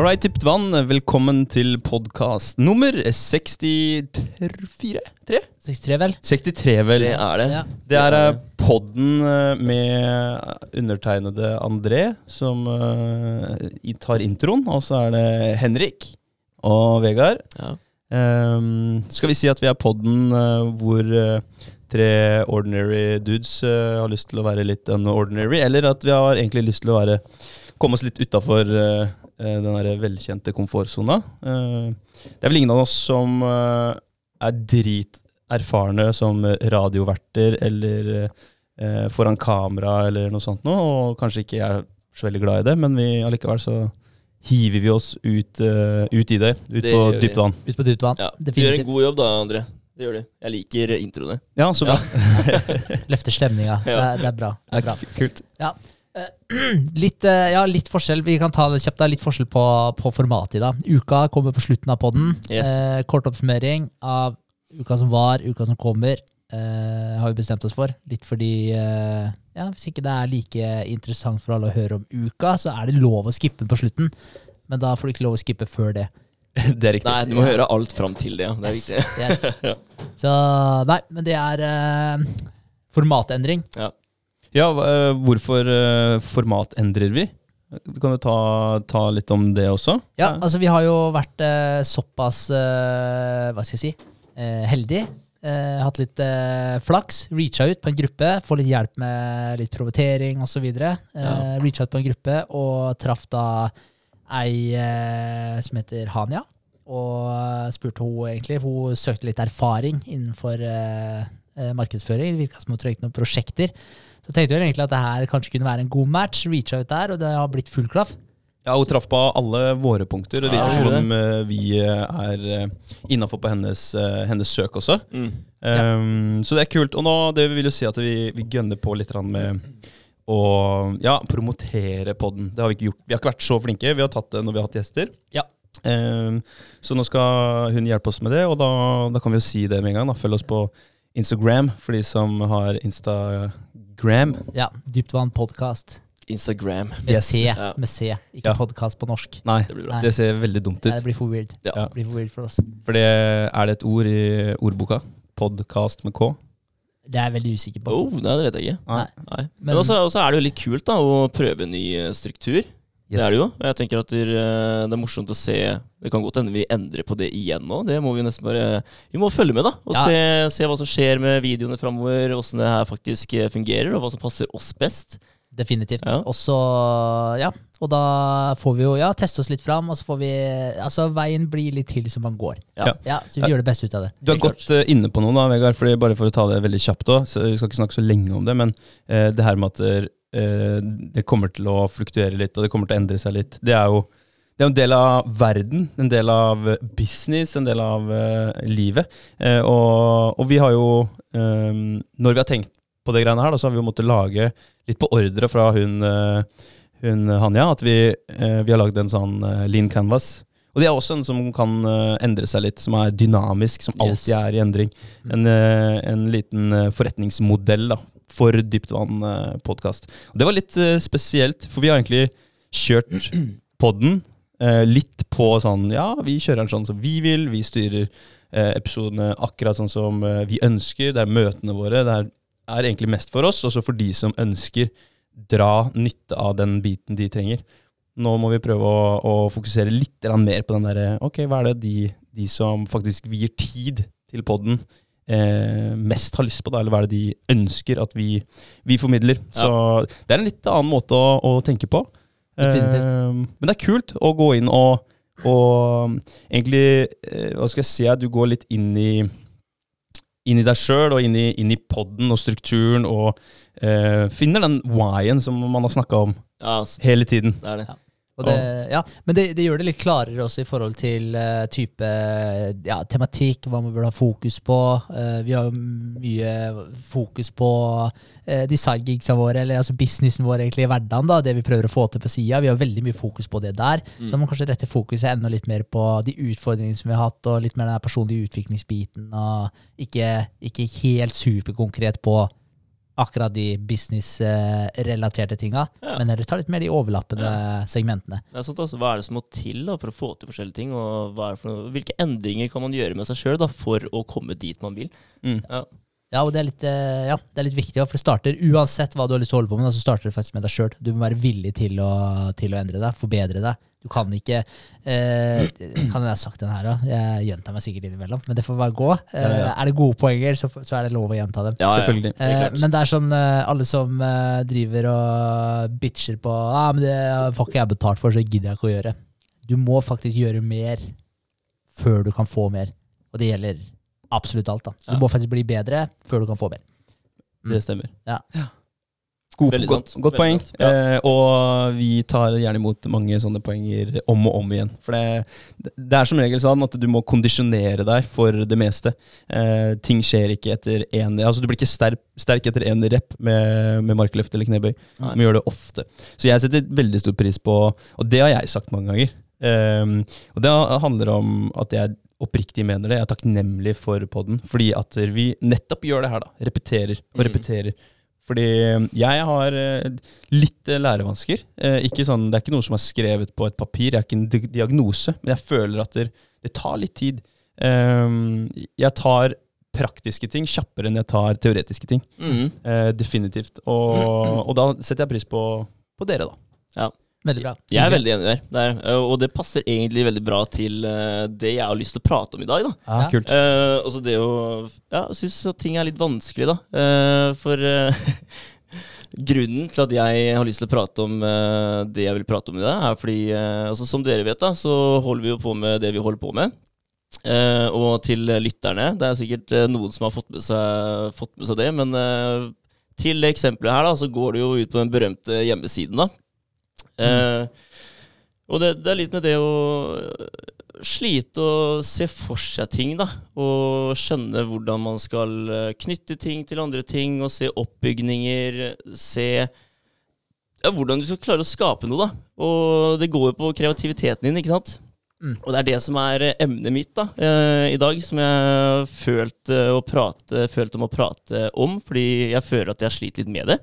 All right, Dypt vann, velkommen til podkast nummer 64? 3? 63, vel? 63, vel. Det er det. Ja. Det er eh, podden eh, med undertegnede André som eh, tar introen, og så er det Henrik og Vegard. Ja. Um, skal vi si at vi er podden uh, hvor tre ordinary dudes har lyst til å være litt unordinary, eller at vi har egentlig lyst til å være komme oss litt utafor den der velkjente komfortsona. Eh, det er vel ingen av oss som eh, er driterfarne som radioverter eller eh, foran kamera eller noe sånt noe, og kanskje ikke er så veldig glad i det, men vi allikevel så hiver vi oss ut, eh, ut i det. Ut Det på dypt vann. Ut på dypt vann. Ja. Du gjør en god jobb da, André. Det gjør du. Jeg liker introene. Ja, så bra. Løfter stemninga. Ja. Det, det er bra. Det er bra. Kult. Litt, eh, ja, litt forskjell. Vi kan ta det kjapt. Det er litt forskjell på, på formatet i dag. Uka kommer på slutten av podden. Yes. Eh, kort oppsummering av uka som var, uka som kommer, eh, har vi bestemt oss for. Litt fordi eh, ja, Hvis ikke det er like interessant for alle å høre om uka, så er det lov å skippe på slutten. Men da får du ikke lov å skippe før det. Det er riktig. Nei, du må høre alt fram til det, ja. Det er viktig. Yes. Så nei, men det er eh, formatendring. Ja, hva- eh, hvorfor format endrer vi? Du kan jo ta, ta litt om det også. Ja, altså vi har jo vært eh, såpass, eh, hva skal jeg si, eh, heldig. Eh, hatt litt eh, flaks. Reacha ut på en gruppe, få litt hjelp med litt promotering osv. Eh, Ja. Reacha ut på en gruppe og traff da ei eh, som heter Hania. Og spurte hun egentlig, for hun søkte litt erfaring innenfor eh, eh, markedsføring. Det virka som hun trengte noen prosjekter. Så tenkte vi egentlig at det her kanskje kunne være en god match. Reacha ut der, og det har blitt full klaff. Ja, Hun traff på alle våre punkter. og Det virker som om eh, vi eh, er innafor på hennes, eh, hennes søk også. Mm. Um, Så det er kult. Og nå, det vil jo si at vi, vi gønner på litt med å ja, promotere podden. Det har vi ikke gjort. Vi har ikke vært så flinke. Vi har tatt det når vi har hatt gjester. Ja. Um, så nå skal hun hjelpe oss med det, og da, da kan vi jo si det med en gang. Da. Følg oss på Instagram for de som har Instagram. Ja, Dyptvann podkast. Instagram. Med Yes. C, Ja. med C, ikke Ja. podkast på norsk. Nei, Det blir bra. Nei. det ser veldig dumt ut. Nei, det blir for weird. Ja. Det blir for weird for oss. For det er det et ord i ordboka? Podcast med K? Det er jeg veldig usikker på. Oh, nei, det vet jeg ikke. Nei. Nei. Men- Men også, også er det jo litt kult da, å prøve en ny eh, struktur. Det er det jo. Og Jeg tenker at det, eh, det er morsomt å se Det kan godt hende vi endrer på det igjen nå. Det må vi nesten bare Vi må følge med, da. Og Ja. se, se hva som skjer med videoene framover. Åssen det her faktisk eh, fungerer, og hva som passer oss best. Definitivt. Ja. Og så, ja. Og da får vi jo ja, teste oss litt fram, og så får vi Altså, veien blir litt til som man går. Ja. Ja, Så vi gjør det beste ut av det. Du har godt gått eh, inne på noe, da, Vegard. Fordi bare for å ta det veldig kjapt òg. Vi skal ikke snakke så lenge om det, men eh, det her med at eh, det kommer til å fluktuere litt, og det kommer til å endre seg litt, det er jo det er en del av verden, en del av business, en del av uh, livet. Uh, og, og vi har jo um, Når vi har tenkt på det greiene her, da, så har vi jo måttet lage litt på ordre fra hun, uh, hun Hanja, at vi, eh, vi har lagd en sånn eh, lean canvas. Og det er også en som kan eh, endre seg litt, som er dynamisk, som alltid Yes. er i endring. En, eh, en liten eh, forretningsmodell da, for Dyptvann-podkast. Det var litt eh, spesielt, for vi har egentlig kjørt podden eh, litt på sånn Ja, vi kjører den sånn som vi vil, vi styrer eh, episodene akkurat sånn som vi ønsker. Det er møtene våre. Det er, er egentlig mest for oss, også for de som ønsker dra nytte av den biten de trenger. Nå må vi prøve å, å fokusere litt mer på den derre Ok, hva er det de, de som faktisk vier tid til podden, eh, mest har lyst på, da? Eller hva er det de ønsker at vi, vi formidler? Så det er en litt annen måte å, å tenke på. Definitivt. Eh, men det er kult å gå inn og, og egentlig eh, Hva skal jeg si? at Du går litt inn i inn i deg sjøl og inn i, inn i podden og strukturen, og eh, finner den why-en som man har snakka om Ja, altså, hele tiden. det er det. Og det, ja, men det, det gjør det litt klarere også i forhold til uh, type ja, tematikk, hva man burde ha fokus på. Uh, vi har jo mye fokus på uh, designgigsa våre, eller altså businessen vår egentlig i hverdagen. da, Det vi prøver å få til på sida. Vi har veldig mye fokus på det der. Så man må kanskje rette fokuset enda litt mer på de utfordringene som vi har hatt, og litt mer den personlige utviklingsbiten. og Ikke, ikke helt superkonkret på akkurat de businessrelaterte tinga, Ja. men heller ta litt mer de overlappende segmentene. Det er sant, også. Hva er det som må til da, for å få til forskjellige ting? Og hva er det for noe? Hvilke endringer kan man gjøre med seg sjøl for å komme dit man vil? Mm. Ja. Ja, og det er litt, eh, ja, det er litt viktig, for det starter uansett hva du har lyst til å holde på med, så starter det faktisk med deg sjøl. Du må være villig til å, til å endre deg, forbedre deg. Du kan ikke eh, Kan jeg ha sagt den her òg? Jeg gjentar meg sikkert innimellom, men det får bare gå. Eh, Ja, ja. Er det gode poenger, så, så er det lov å gjenta dem. Ja, ja. Selvfølgelig. Det er Eh, klart. men det er sånn eh, alle som eh, driver og bitcher på ah, men det får ikke jeg betalt for, så gidder jeg ikke å gjøre. Du må faktisk gjøre mer før du kan få mer. Og det gjelder absolutt alt. da. Ja. Du må faktisk bli bedre før du kan få mer. Mm. Det stemmer. Ja. God, godt, godt poeng. Ja. Eh, og vi tar gjerne imot mange sånne poenger om og om igjen. For det, det er som regel sånn at du må kondisjonere deg for det meste. Eh, ting skjer ikke etter én Altså Du blir ikke sterk, sterk etter én rep med, med markløft eller knebøy. Du Nei. må gjøre det ofte. Så jeg setter veldig stor pris på Og det har jeg sagt mange ganger. Eh, og det handler om at jeg oppriktig mener det. Jeg er takknemlig for podden. Fordi at vi nettopp gjør det her, da. Repeterer og repeterer. repeterer. Fordi jeg har eh, litt eh, lærevansker. Eh, ikke sånn, det er ikke noe som er skrevet på et papir, jeg er ikke en diagnose, men jeg føler at det, det tar litt tid. Um, jeg tar praktiske ting kjappere enn jeg tar teoretiske ting. Eh, definitivt. Og, og da setter jeg pris på, på dere, da. Veldig bra. Jeg er veldig enig der. der. eh, Og det passer egentlig veldig bra til eh, det jeg har lyst til å prate om i dag. da. Ja. Kult. Uh, også det å Ja, jeg syns at ting er litt vanskelig, da. Uh, for uh, grunnen til at jeg har lyst til å prate om eh, det jeg vil prate om i dag, er fordi eh, altså, Som dere vet, da, så holder vi jo på med det vi holder på med. Eh, og til lytterne, det er sikkert eh, noen som har fått med seg, fått med seg det, men eh, til det eksempelet her, da, så går det jo ut på den berømte hjemmesiden, da. Eh, og det, det er litt med det å slite å se for seg ting, da. Og skjønne hvordan man skal eh, knytte ting til andre ting, og se oppbygninger, se ja, hvordan du skal klare å skape noe, da. Og det går jo på kreativiteten din, ikke sant. Mm. Og det er det som er eh, emnet mitt da, eh, i dag, som jeg har følt, eh, følt om å prate om, fordi jeg føler at jeg sliter litt med det.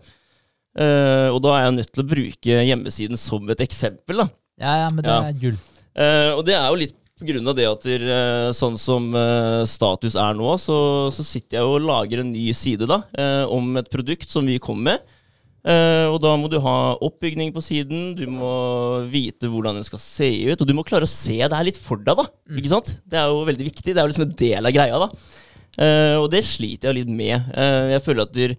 Eh, og da er jeg nødt til å bruke hjemmesiden som et eksempel. da. Ja, ja, men det Ja. er gull. Uh, og det er jo litt på grunn av det at der, uh, sånn som status er nå, så, så sitter jeg og lager en ny side da, om et produkt som vi kommer med. Og da må du ha oppbygning på siden, du må vite hvordan den skal se ut, og du må klare å se det her litt for deg, da. Ikke sant? Det er jo veldig viktig. Det er jo liksom en del av greia, da. Og det sliter jeg litt med. Jeg føler at der,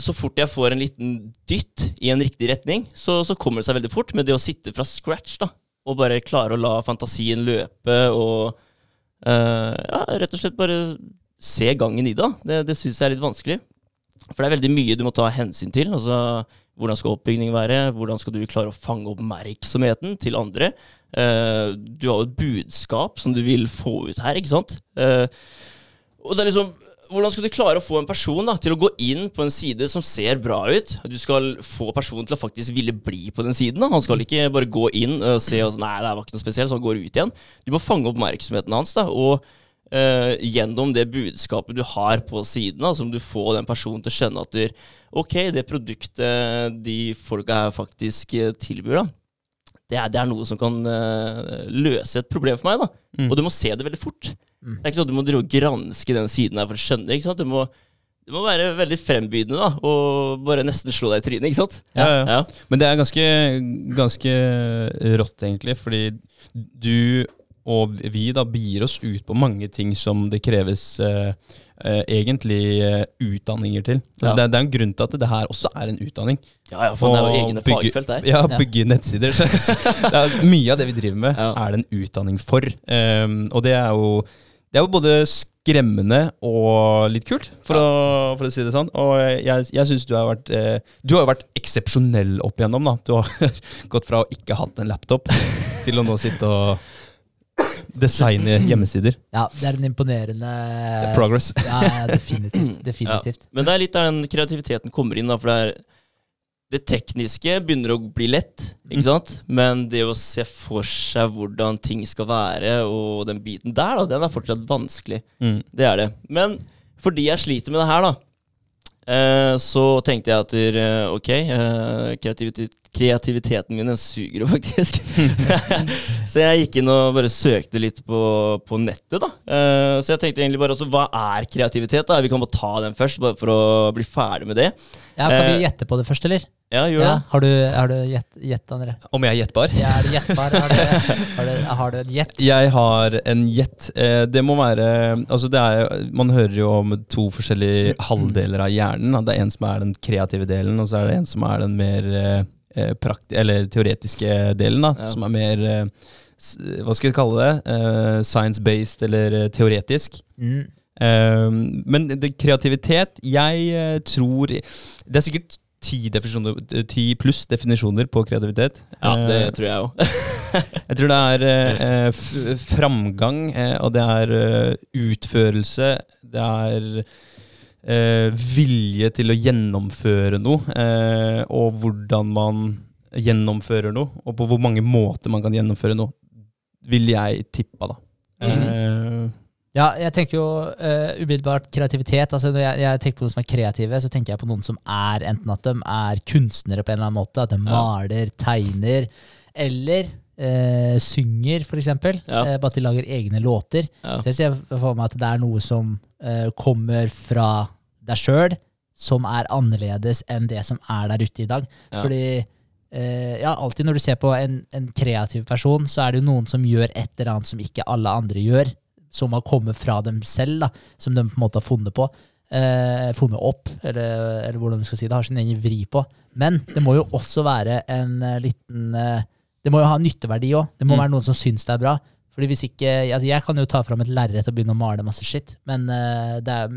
så fort jeg får en liten dytt i en riktig retning, så, så kommer det seg veldig fort. Men det å sitte fra scratch da, og bare klare å la fantasien løpe og uh, ja, rett og slett bare se gangen i da. det, det syns jeg er litt vanskelig. For det er veldig mye du må ta hensyn til. altså Hvordan skal oppbyggingen være? Hvordan skal du klare å fange oppmerksomheten til andre? Uh, du har jo et budskap som du vil få ut her, ikke sant? Uh, og det er liksom hvordan skal du klare å få en person da, til å gå inn på en side som ser bra ut? Du skal få personen til å faktisk ville bli på den siden. Da. Han skal ikke bare gå inn og se og nei, det var ikke noe spesielt, så han går ut igjen. Du må fange oppmerksomheten hans, da, og eh, gjennom det budskapet du har på siden, da, som du får den personen til å skjønne at du, ok, det produktet de folka her faktisk eh, tilbyr, da, det er, det er noe som kan eh, løse et problem for meg. da. Mm. Og du må se det veldig fort. Mm. Det er ikke sånn at du må drive og granske den siden her for å skjønne det. ikke sant? Du må, du må være veldig frembydende da, og bare nesten slå deg i trynet. ikke sant? Ja, ja. Ja. Men det er ganske, ganske rått, egentlig, fordi du og vi da begir oss ut på mange ting som det kreves eh, eh, egentlig eh, utdanninger til. Altså, Ja. det, er, det er en grunn til at det her også er en utdanning. Ja, ja, for det er jo egne bygge- fagfelt der. Ja, Ja. bygge nettsider. Så det er mye av det vi driver med, Ja. er det en utdanning for. Um, og det er jo det er jo både skremmende og litt kult, for, å, for å si det sånn. Og jeg, jeg syns du har vært eh, Du har jo vært eksepsjonell opp igjennom. da. Du har gått fra å ikke hatt en laptop til å nå sitte og designe hjemmesider. Ja, det er en imponerende Progress. Ja, ja, definitivt. definitivt. Men det er litt der den kreativiteten kommer inn. da, for det er det tekniske begynner å bli lett, ikke sant? men det å se for seg hvordan ting skal være, og den biten der, da, den er fortsatt vanskelig. Mm. Det er det. Men fordi jeg sliter med det her, da, Eh, så tenkte jeg at eh, ok, eh, kreativitet, kreativiteten min den suger jo faktisk. så jeg gikk inn og bare søkte litt på, på nettet, da. Eh, så jeg tenkte egentlig bare også, hva er kreativitet? da? Vi kan bare ta den først, bare for å bli ferdig med det. Ja, Kan vi gjette på det først, eller? Ja, gjør Ja, har du, har du gjett, gjett, André? Om jeg er gjettbar? Ja, er du gjettbar? Har du, har du, har du en gjett? Jeg har en gjett. Eh, det må være Altså det er, Man hører jo om to forskjellige halvdeler av hjernen. Det er en som er den kreative delen, og så er det en som er den mer eh, eh, eller teoretiske delen. da, Ja. Som er mer Hva skal jeg kalle det? Science-based eller teoretisk. Mm. Men det, kreativitet Jeg tror Det er sikkert ti, definisjoner, ti pluss definisjoner på kreativitet. Ja, det Eh, tror jeg òg. jeg tror det er eh, framgang, eh, og det er eh, utførelse. Det er eh, vilje til å gjennomføre noe, eh, og hvordan man gjennomfører noe, og på hvor mange måter man kan gjennomføre noe, vil jeg tippa, da. Eh, Ja, jeg tenker jo uh, umiddelbart kreativitet. Altså Når jeg, jeg tenker på noen som er kreative, så tenker jeg på noen som er enten at de er kunstnere på en eller annen måte, at de maler, tegner, eller uh, synger, eksempel. Ja. Uh, bare at de lager egne låter. Ja. Så jeg ser for meg at det er noe som uh, kommer fra deg sjøl, som er annerledes enn det som er der ute i dag. Ja. Fordi ja, alltid når du ser på en, en kreativ person, så er det jo noen som gjør et eller annet som ikke alle andre gjør, som har kommet fra dem selv, da, som de på en måte har funnet på. Eh, funnet opp, eller, eller hvordan skal si det, har sin egen vri på. Men det må jo også være en eh, liten eh, Det må jo ha nytteverdi òg. Det må Mm. være noen som syns det er bra. Fordi hvis ikke, altså Jeg kan jo ta fram et lerret og begynne å male masse skitt, men eh, det er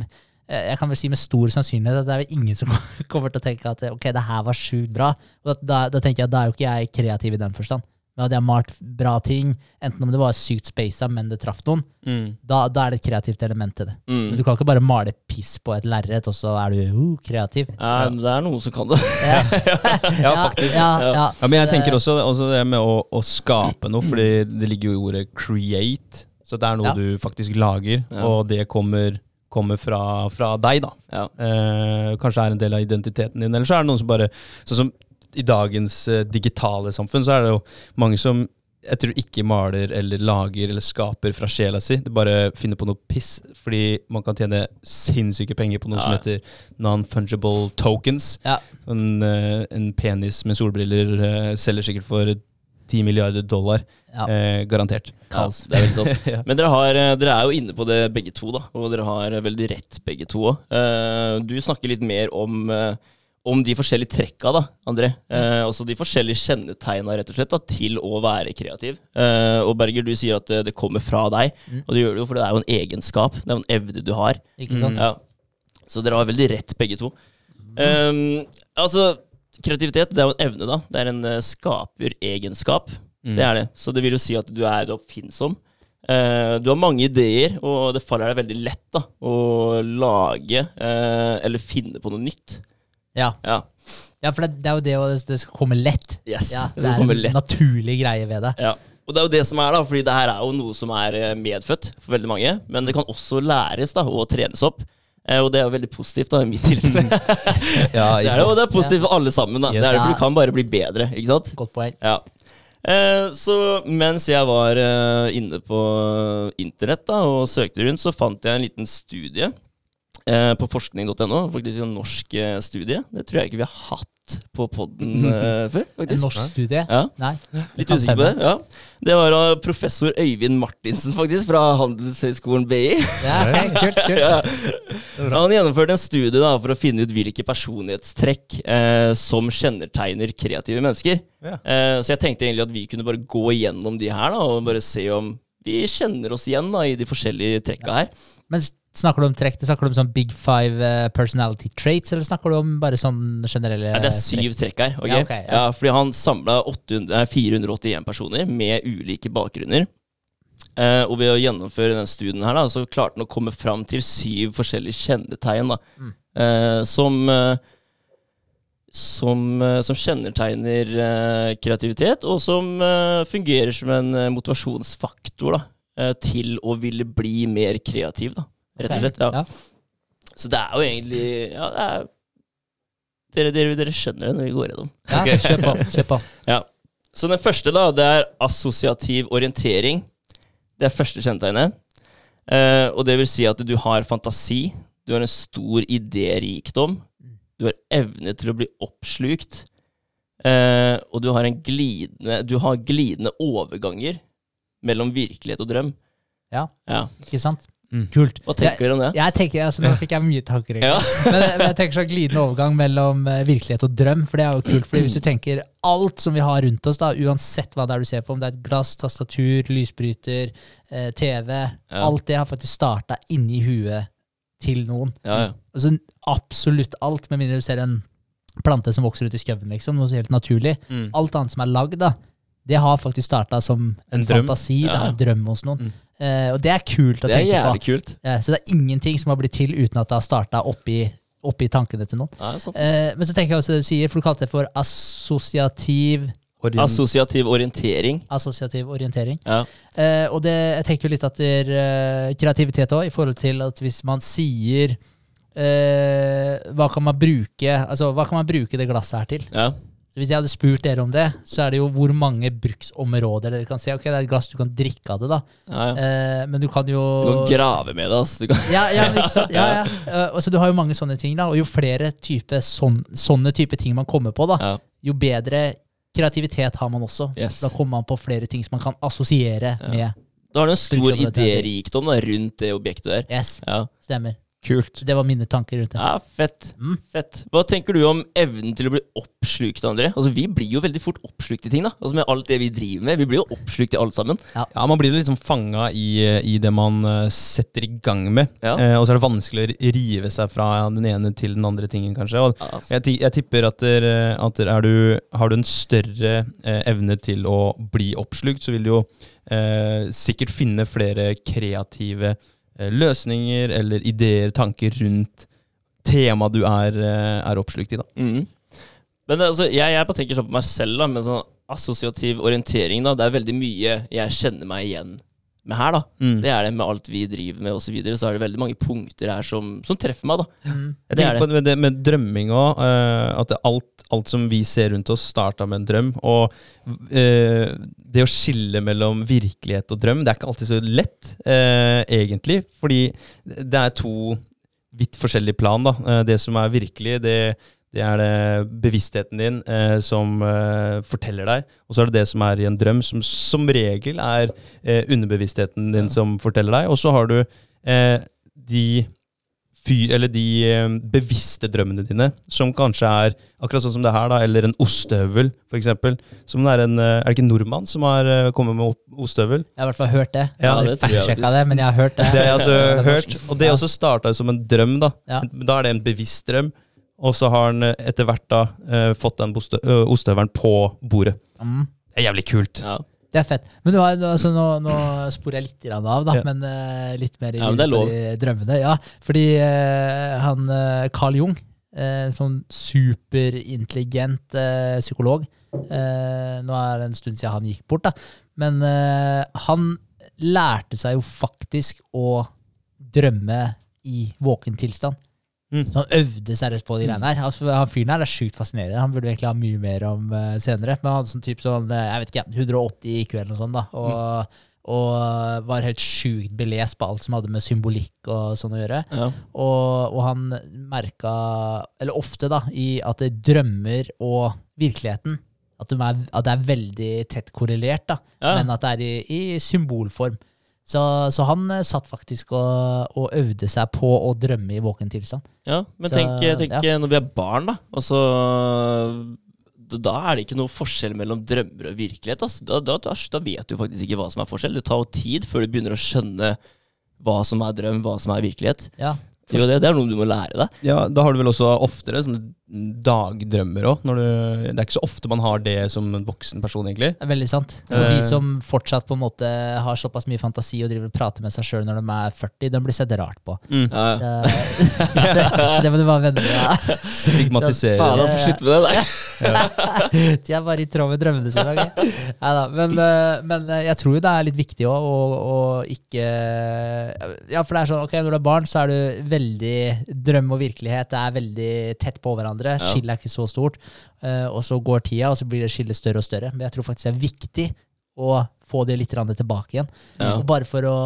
eh, jeg kan vel si med stor sannsynlighet at det er vel ingen som kommer til å tenke at ok, det her var sjukt bra. Og da, da, da tenker jeg at da er jo ikke jeg kreativ i den forstand. Men hadde jeg malt bra ting, enten om det var sykt spasa, men det traff noen, mm. da, da er det et kreativt element til det. Men Mm. du kan ikke bare male piss på et lerret, og så er du uh, kreativ. Ja, det er noen som kan det. Ja, Ja, faktisk. Ja, ja, Ja, men jeg tenker også, også det med å, å skape noe, fordi det ligger jo i ordet 'create'. Så det er noe Ja. du faktisk lager, Ja. og det kommer, kommer fra, fra deg, da. Ja. Eh, kanskje er en del av identiteten din, eller så er det noen som bare Sånn som i dagens eh, digitale samfunn, så er det jo mange som jeg tror ikke maler eller lager eller skaper fra sjela si. Det bare finner på noe piss, fordi man kan tjene sinnssyke penger på noe som heter non-fungible tokens. Ja. En, eh, en penis med solbriller eh, selger sikkert for 10 milliarder dollar. Ja. Eh, garantert. Ja, det er veldig sant. Men dere, har, eh, dere er jo inne på det begge to, da. Og dere har eh, veldig rett begge to òg. du snakker litt mer om, eh, om de forskjellige trekka, da, André. Eh, også de forskjellige kjennetegna rett og slett da, til å være kreativ. Eh, og Berger, du sier at det, det kommer fra deg. Mm. Og det gjør det jo, for det er jo en egenskap. Det er jo en evne du har. Ikke sant? Ja. Så dere har veldig rett, begge to. Um, altså, kreativitet det er jo en evne, da. Det er en uh, skaperegenskap. Mm. Det er det. Så det vil jo si at du er oppfinnsom. Uh, du har mange ideer, og det faller deg veldig lett da, å lage uh, eller finne på noe nytt. Ja. Ja. ja, for det, det er jo det å det skal komme lett. Yes. Ja, det det er en naturlig greie ved det. Ja. Og det er jo det som er, da, fordi det her er jo noe som er eh, medfødt for veldig mange. Men det kan også læres da, og trenes opp. Eh, og det er jo veldig positivt, da, i mitt tilfelle. Ja, det er jo det er positivt for alle sammen. da. Yes. Det er det, for du kan bare bli bedre, ikke sant? Godt poeng. Ja. Eh, så mens jeg var eh, inne på internett da, og søkte rundt, så fant jeg en liten studie på forskning.no. Faktisk en norsk eh, studie. Det tror jeg ikke vi har hatt på poden eh, før. En norsk studie? Ja, Nei. Litt usikker på det. Ja. Det var av professor Øyvind Martinsen, faktisk, fra Handelshøyskolen BI. Ja, kult, kult. Ja. Han gjennomførte en studie da, for å finne ut hvilke personlighetstrekk eh, som kjennetegner kreative mennesker. Ja. Eh, så jeg tenkte egentlig at vi kunne bare gå igjennom de her da, og bare se om vi kjenner oss igjen da, i de forskjellige trekka her. Men snakker du om trekk, snakker du om sånn big five eh, personality traits, eller snakker du om bare sånn generelle Ja, det er syv trekk her. ok? Ja, okay ja. ja, fordi han samla 481 personer med ulike bakgrunner. Eh, og ved å gjennomføre den studien her, da, så klarte han å komme fram til syv forskjellige kjennetegn da, Mm. eh, som, eh, som, eh, som kjennetegner eh, kreativitet, og som fungerer som en motivasjonsfaktor da, til å ville bli mer kreativ. Da, rett og slett. Ja. Ja. Så det er jo egentlig ja, det er dere, dere, dere skjønner det når vi går gjennom. Ja, kjør på. Kjør på. Ja. Så den første, da, det er assosiativ orientering. Det er første kjennetegnet. Eh, og det vil si at du har fantasi, du har en stor idérikdom, du har evne til å bli oppslukt, eh, og du har, en glidende, du har glidende overganger mellom virkelighet og drøm. Ja, Ja. ikke sant? Mm. Kult. Hva tenker du om det? Jeg tenker, altså Nå fikk jeg mye tanker. Ja. men, men jeg tenker sånn glidende overgang mellom eh, virkelighet og drøm. For det er jo kult, fordi hvis du tenker alt som vi har rundt oss, da, uansett hva det er du ser på, om det er et glass, tastatur, lysbryter, eh, TV Alt det har faktisk starta inni huet til noen. Ja, ja. Altså Absolutt alt, med mindre du ser en plante som vokser ut i skauen, liksom, noe så helt naturlig. Mm. Alt annet som er lagd, da, det har faktisk starta som en, En fantasi, da, Ja. en drøm hos noen. Mm. Eh, og det er kult å Det er tenke på. jævlig kult. Ja, så det er ingenting som har blitt til uten at det har starta oppi, oppi tankene til noen. Ja, sant. Eh, men så tenker jeg også det du sier, for du kalte det for assosiativ, Orien- Assosiativ orientering. assosiativ orientering. Ja. Eh, og det, jeg tenker jo litt at etter eh, kreativitet òg, i forhold til at hvis man sier eh, hva kan man bruke altså hva kan man bruke det glasset her til? ja. Så Hvis jeg hadde spurt dere om det, så er det jo hvor mange bruksområder dere kan se. Ok, det er et glass, du kan drikke av det, da. ja, ja. Eh, men du kan jo Du kan grave med det, altså. Du ja, ja, ikke sant? Ja, ja. Uh, og så du har jo mange sånne ting, da. Og jo flere type sån, sånne type ting man kommer på, da, Ja. jo bedre kreativitet har man også. Yes. Da kommer man på flere ting som man kan assosiere med. Da har du en stor idérikdom rundt det objektet der. Yes, Ja. stemmer. Kult. Det var mine tanker rundt det. ja, fett. Mm. Fett. Hva tenker du om evnen til å bli oppslukt, André? Altså, Vi blir jo veldig fort oppslukt i ting, da. Altså Med alt det vi driver med. Vi blir jo oppslukt i alt sammen. Ja, Man blir liksom fanga i, i det man eh, setter i gang med. Ja. Eh, og så er det vanskelig å rive seg fra den ene til den andre tingen, kanskje. Og Ja, jeg, jeg tipper at, der, eh, at der er du, har du en større eh, evne til å bli oppslukt, så vil du jo eh, sikkert finne flere kreative eh, løsninger eller ideer, tanker rundt temaet du er, eh, er oppslukt i. da. Mm. Men altså, jeg, jeg tenker sånn på meg selv, da, med sånn assosiativ orientering. da, Det er veldig mye jeg kjenner meg igjen med her. da. Mm. Det er det med alt vi driver med osv. Så, videre, så er det veldig mange punkter her som, som treffer meg. da. Mm. Jeg Det er tenker på det med, det med drømming òg. at det, alt, alt som vi ser rundt oss, starta med en drøm. Og uh, det å skille mellom virkelighet og drøm, det er ikke alltid så lett, uh, egentlig. Fordi det er to vidt forskjellige plan. da. Eh, det som er virkelig, det, det er det bevisstheten din eh, som eh, forteller deg. Og så er det det som er i en drøm, som som regel er eh, underbevisstheten din som forteller deg. Og så har du eh, de fy, eller de eh, bevisste drømmene dine, som kanskje er akkurat sånn som det her, da, eller en ostehøvel, f.eks. Som det er en eh, Er det ikke en nordmann som har kommet med ostehøvel? Jeg har i hvert fall hørt det. Ja, jeg har ja, sjekka det, men jeg har hørt det. Det har jeg altså hørt. Og det Ja. også starta som en drøm, da. Ja. Da er det en bevisst drøm. Og så har han eh, etter hvert da eh, fått den ostehøvelen på bordet. Mm. Det er jævlig kult. Ja. Det er fett. Men du har, altså, nå, nå sporer jeg litt av, da, Ja. men uh, litt mer i Ja, de drømmene. Ja, fordi uh, han uh, Carl Jung, uh, sånn superintelligent psykolog eh, Nå er det en stund siden han gikk bort, da. Men han lærte seg jo faktisk å drømme i våken tilstand. Mm. Så han øvde seriøst på de greiene der. Altså, han fyren her er sjukt fascinerende. Han burde egentlig ha mye mer om uh, senere. Men han hadde sånn typ sånn, eh, jeg vet ikke, 180 IQ eller noe sånt. da. Og, og var helt sjukt belest på alt som hadde med symbolikk og sånn å gjøre. Ja. Og, og han merka, eller ofte, da, i at det drømmer og virkeligheten at, de er, at det er veldig tett korrelert, da, Ja. men at det er i, i symbolform. Så, så han eh, satt faktisk og, og øvde seg på å drømme i våken tilstand. Ja, men Så, tenk, tenk når vi er barn, da. Altså, da- da er det ikke noe forskjell mellom drømmer og virkelighet. Altså. Da, da, da, vet du faktisk ikke hva som er forskjell. Det tar jo tid før du begynner å skjønne hva som er drøm, hva som er virkelighet. Ja, Det det, det er noe du må lære deg. Ja, Da har du vel også oftere sånne dagdrømmer òg. Det er ikke så ofte man har det som en voksen person, egentlig. det er veldig sant. Og Eh. de som fortsatt på en måte har såpass mye fantasi og driver og prater med seg sjøl når de er 40, de blir sett rart på. Mm. Ja, ja. Eh, så, det, så det må du bare venne deg. Stigmatisere. Faen, altså, slutt med det der. De er bare i tråd med drømmene sine. ok? Neida, men, eh, men eh, jeg tror jo det er litt viktig òg å ikke Ja, for det er sånn, ok, når du er barn, så er du veldig Drøm og virkelighet det er veldig tett på hverandre. Hverandre. Ja. Skillet er ikke så stort. Uh, og så går tida, og så blir det skillet større og større. Men jeg tror faktisk det er viktig å få det litt tilbake igjen. Ja. Og bare for å,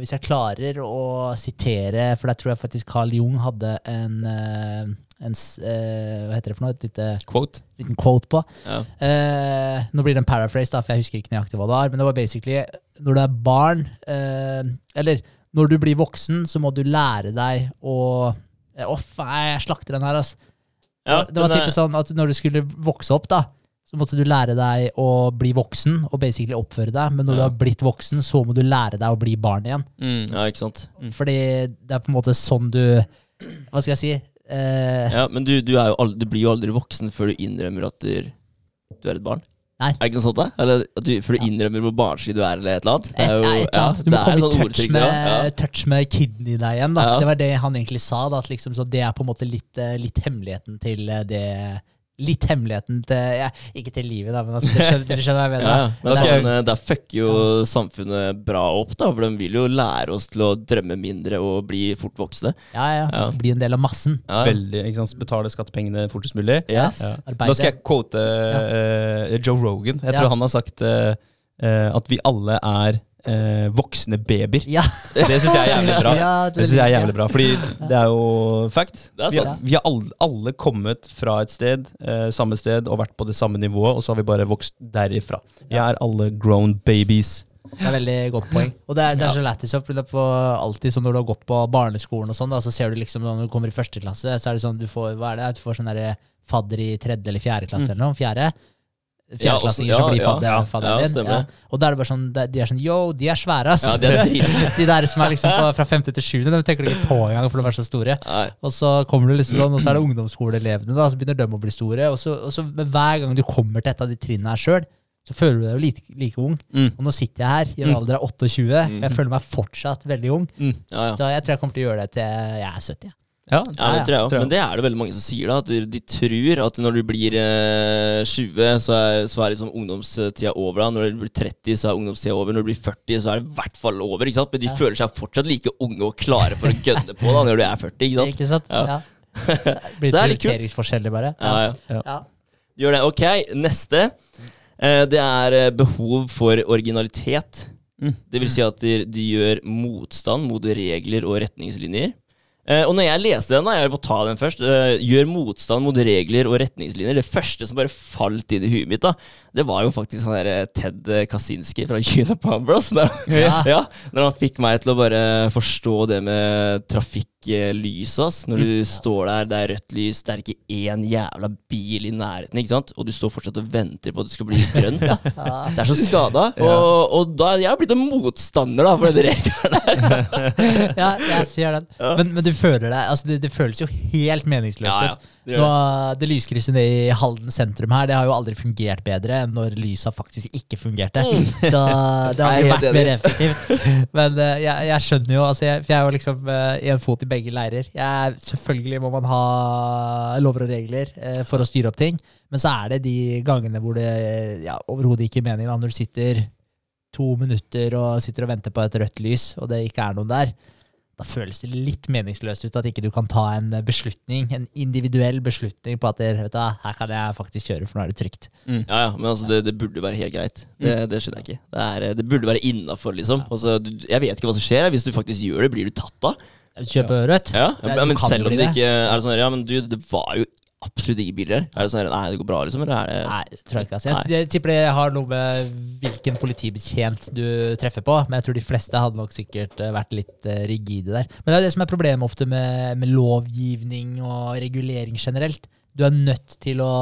hvis jeg klarer å sitere, for der tror jeg faktisk Carl Jung hadde en, eh, en eh, Hva heter det for noe? Et lite, Quote. liten quote på. Ja. Uh, nå blir det en paraphrase, da, for jeg husker ikke nøyaktig hva det var. Men det var basically når du er barn, uh, eller når du blir voksen, så må du lære deg å faen, jeg slakter den her, altså. Ja, det var typisk sånn at når du skulle vokse opp, da, så måtte du lære deg å bli voksen og basically oppføre deg. Men når du har blitt voksen, så må du lære deg å bli barn igjen. Mm. Ja, ikke sant. Fordi det er på en måte sånn du Hva skal jeg si? Eh, Ja, Men du, du, aldri, du blir jo aldri voksen før du innrømmer at du, du er et barn. Nei. Er det ikke noe sånt, da? Eller at du, For du innrømmer hvor barnslig du er, eller et eller annet? Det Et, jo, et eller ja, annet. Du må det komme i sånn touch med, ja. Ja. touch med kiden i deg igjen. Da. Ja. Det var det han egentlig sa. Da, at liksom, så det er på en måte litt, eh, litt hemmeligheten til eh, det Litt hemmeligheten til ja, Ikke til livet, da, men altså, dere, skjønner, dere skjønner hva jeg mener. Ja, men det er sånn, eh, der fucker jo samfunnet bra opp, da. For de vil jo lære oss til å drømme mindre og bli fort voksne. Ja, ja. Ja. Så Bli en del av massen. Ja. Veldig, ikke sant? Betale skattepengene fortest mulig. Yes. Ja. Arbeide. Da skal jeg quote uh, Joe Rogan. Jeg Ja. tror han har sagt eh, at vi alle er eh, voksne babyer. Ja. Det syns jeg er jævlig bra. Ja, Det synes jeg er jævlig bra, fordi det er jo fact. Det er Vi har, sant. vi har alle, alle kommet fra et sted, eh, samme sted, og vært på det samme nivået, og så har vi bare vokst derifra. Vi er alle grown babies. Det er veldig godt poeng. Og det er, det er så lættis. alltid sånn når du har gått på barneskolen og sånn, da, så ser du liksom når du kommer i første klasse, så er det sånn du får hva er det, du får sånn derre fadder i tredje eller fjerde klasse eller noe. Fjerde. Ja, Fjerdeklassinger som ja, blir ja, fadder, ja, fadderen ja, Og da er det bare sånn, de er sånn yo, de er svære, ass. Ja, de de der som er liksom på, fra femte til sjuende, de tenker du ikke på engang, for de være så store. Nei. Og så kommer du liksom sånn, og så er det ungdomsskoleelevene, da, så begynner de å bli store. Og så, og så men hver gang du kommer til et av de trinnene her sjøl, så føler du deg jo like, like ung. Mm. Og nå sitter jeg her i en Mm. alder av 28, Mm. og jeg føler meg fortsatt veldig ung. Ja, ja. Så jeg tror jeg kommer til å gjøre det til jeg er 70. Ja, Ja, det tror jeg òg. Men det er det veldig mange som sier. da At de, de tror at når du blir eh, 20, så er, så er liksom ungdomstida over. da Når du blir 30, så er ungdomstida over. Når du blir 40, så er det i hvert fall over. Ikke sant? Men de Ja. føler seg fortsatt like unge og klare for å gønne på da når du er 40. Ikke sant? Ikke sant? Ja. Ja. Blir Så det er litt kult. bare. Ja, ja. Ja. Gjør det. Ok, neste. Eh, det er eh, behov for originalitet. Mm. Det vil si at de, de gjør motstand mot regler og retningslinjer. Eh, og når jeg leste den, da, jeg vil ta den først eh, Gjør motstand mot regler og retningslinjer. Det første som bare falt inn i huet mitt, da det var jo faktisk han der Ted Kaczynski fra Unipalm Bros. Når, Ja. ja, når han fikk meg til å bare forstå det med trafikklys. ass. Når du står der, det er rødt lys, det er ikke én jævla bil i nærheten, ikke sant? og du står fortsatt og venter på at det skal bli grønt. da. Det er så skada. Og, og da jeg har blitt en motstander da, for den regelen. der. ja, jeg sier den. Men, men du føler deg altså det, det føles jo helt meningsløst Ja, ja. Det Nå, det lyskrysset i Halden sentrum her, det har jo aldri fungert bedre enn når lysa faktisk ikke fungerte. Så det har jo vært mer effektivt. Men uh, jeg, jeg skjønner jo, altså jeg, for jeg er jo liksom uh, en fot i begge leirer. Jeg, selvfølgelig må man ha lover og regler uh, for å styre opp ting, men så er det de gangene hvor det ja, overhodet ikke er mening, da, når du sitter to minutter og sitter og venter på et rødt lys, og det ikke er noen der. Da føles det litt meningsløst ut at ikke du kan ta en beslutning, en individuell beslutning på at du, her kan jeg faktisk kjøre, for nå er det trygt. Ja, ja, men altså, det, det burde være helt greit. Det, det skjønner jeg ikke. Det, er, det burde være innafor, liksom. Altså, du, jeg vet ikke hva som skjer. Hvis du faktisk gjør det, blir du tatt da? Kjøpe rødt? Ja, Ja, ja men selv om det det. ikke er sånn Ja, men du, det var jo absolutt ikke biler. Er det sånn Nei, det går bra, liksom? Eller er det Nei, det tror jeg ikke. Altså. Jeg, jeg tipper det har noe med hvilken politibetjent du treffer på, men jeg tror de fleste hadde nok sikkert eh, vært litt eh, rigide der. Men det er det som er problemet ofte med, med lovgivning og regulering generelt. Du er nødt til å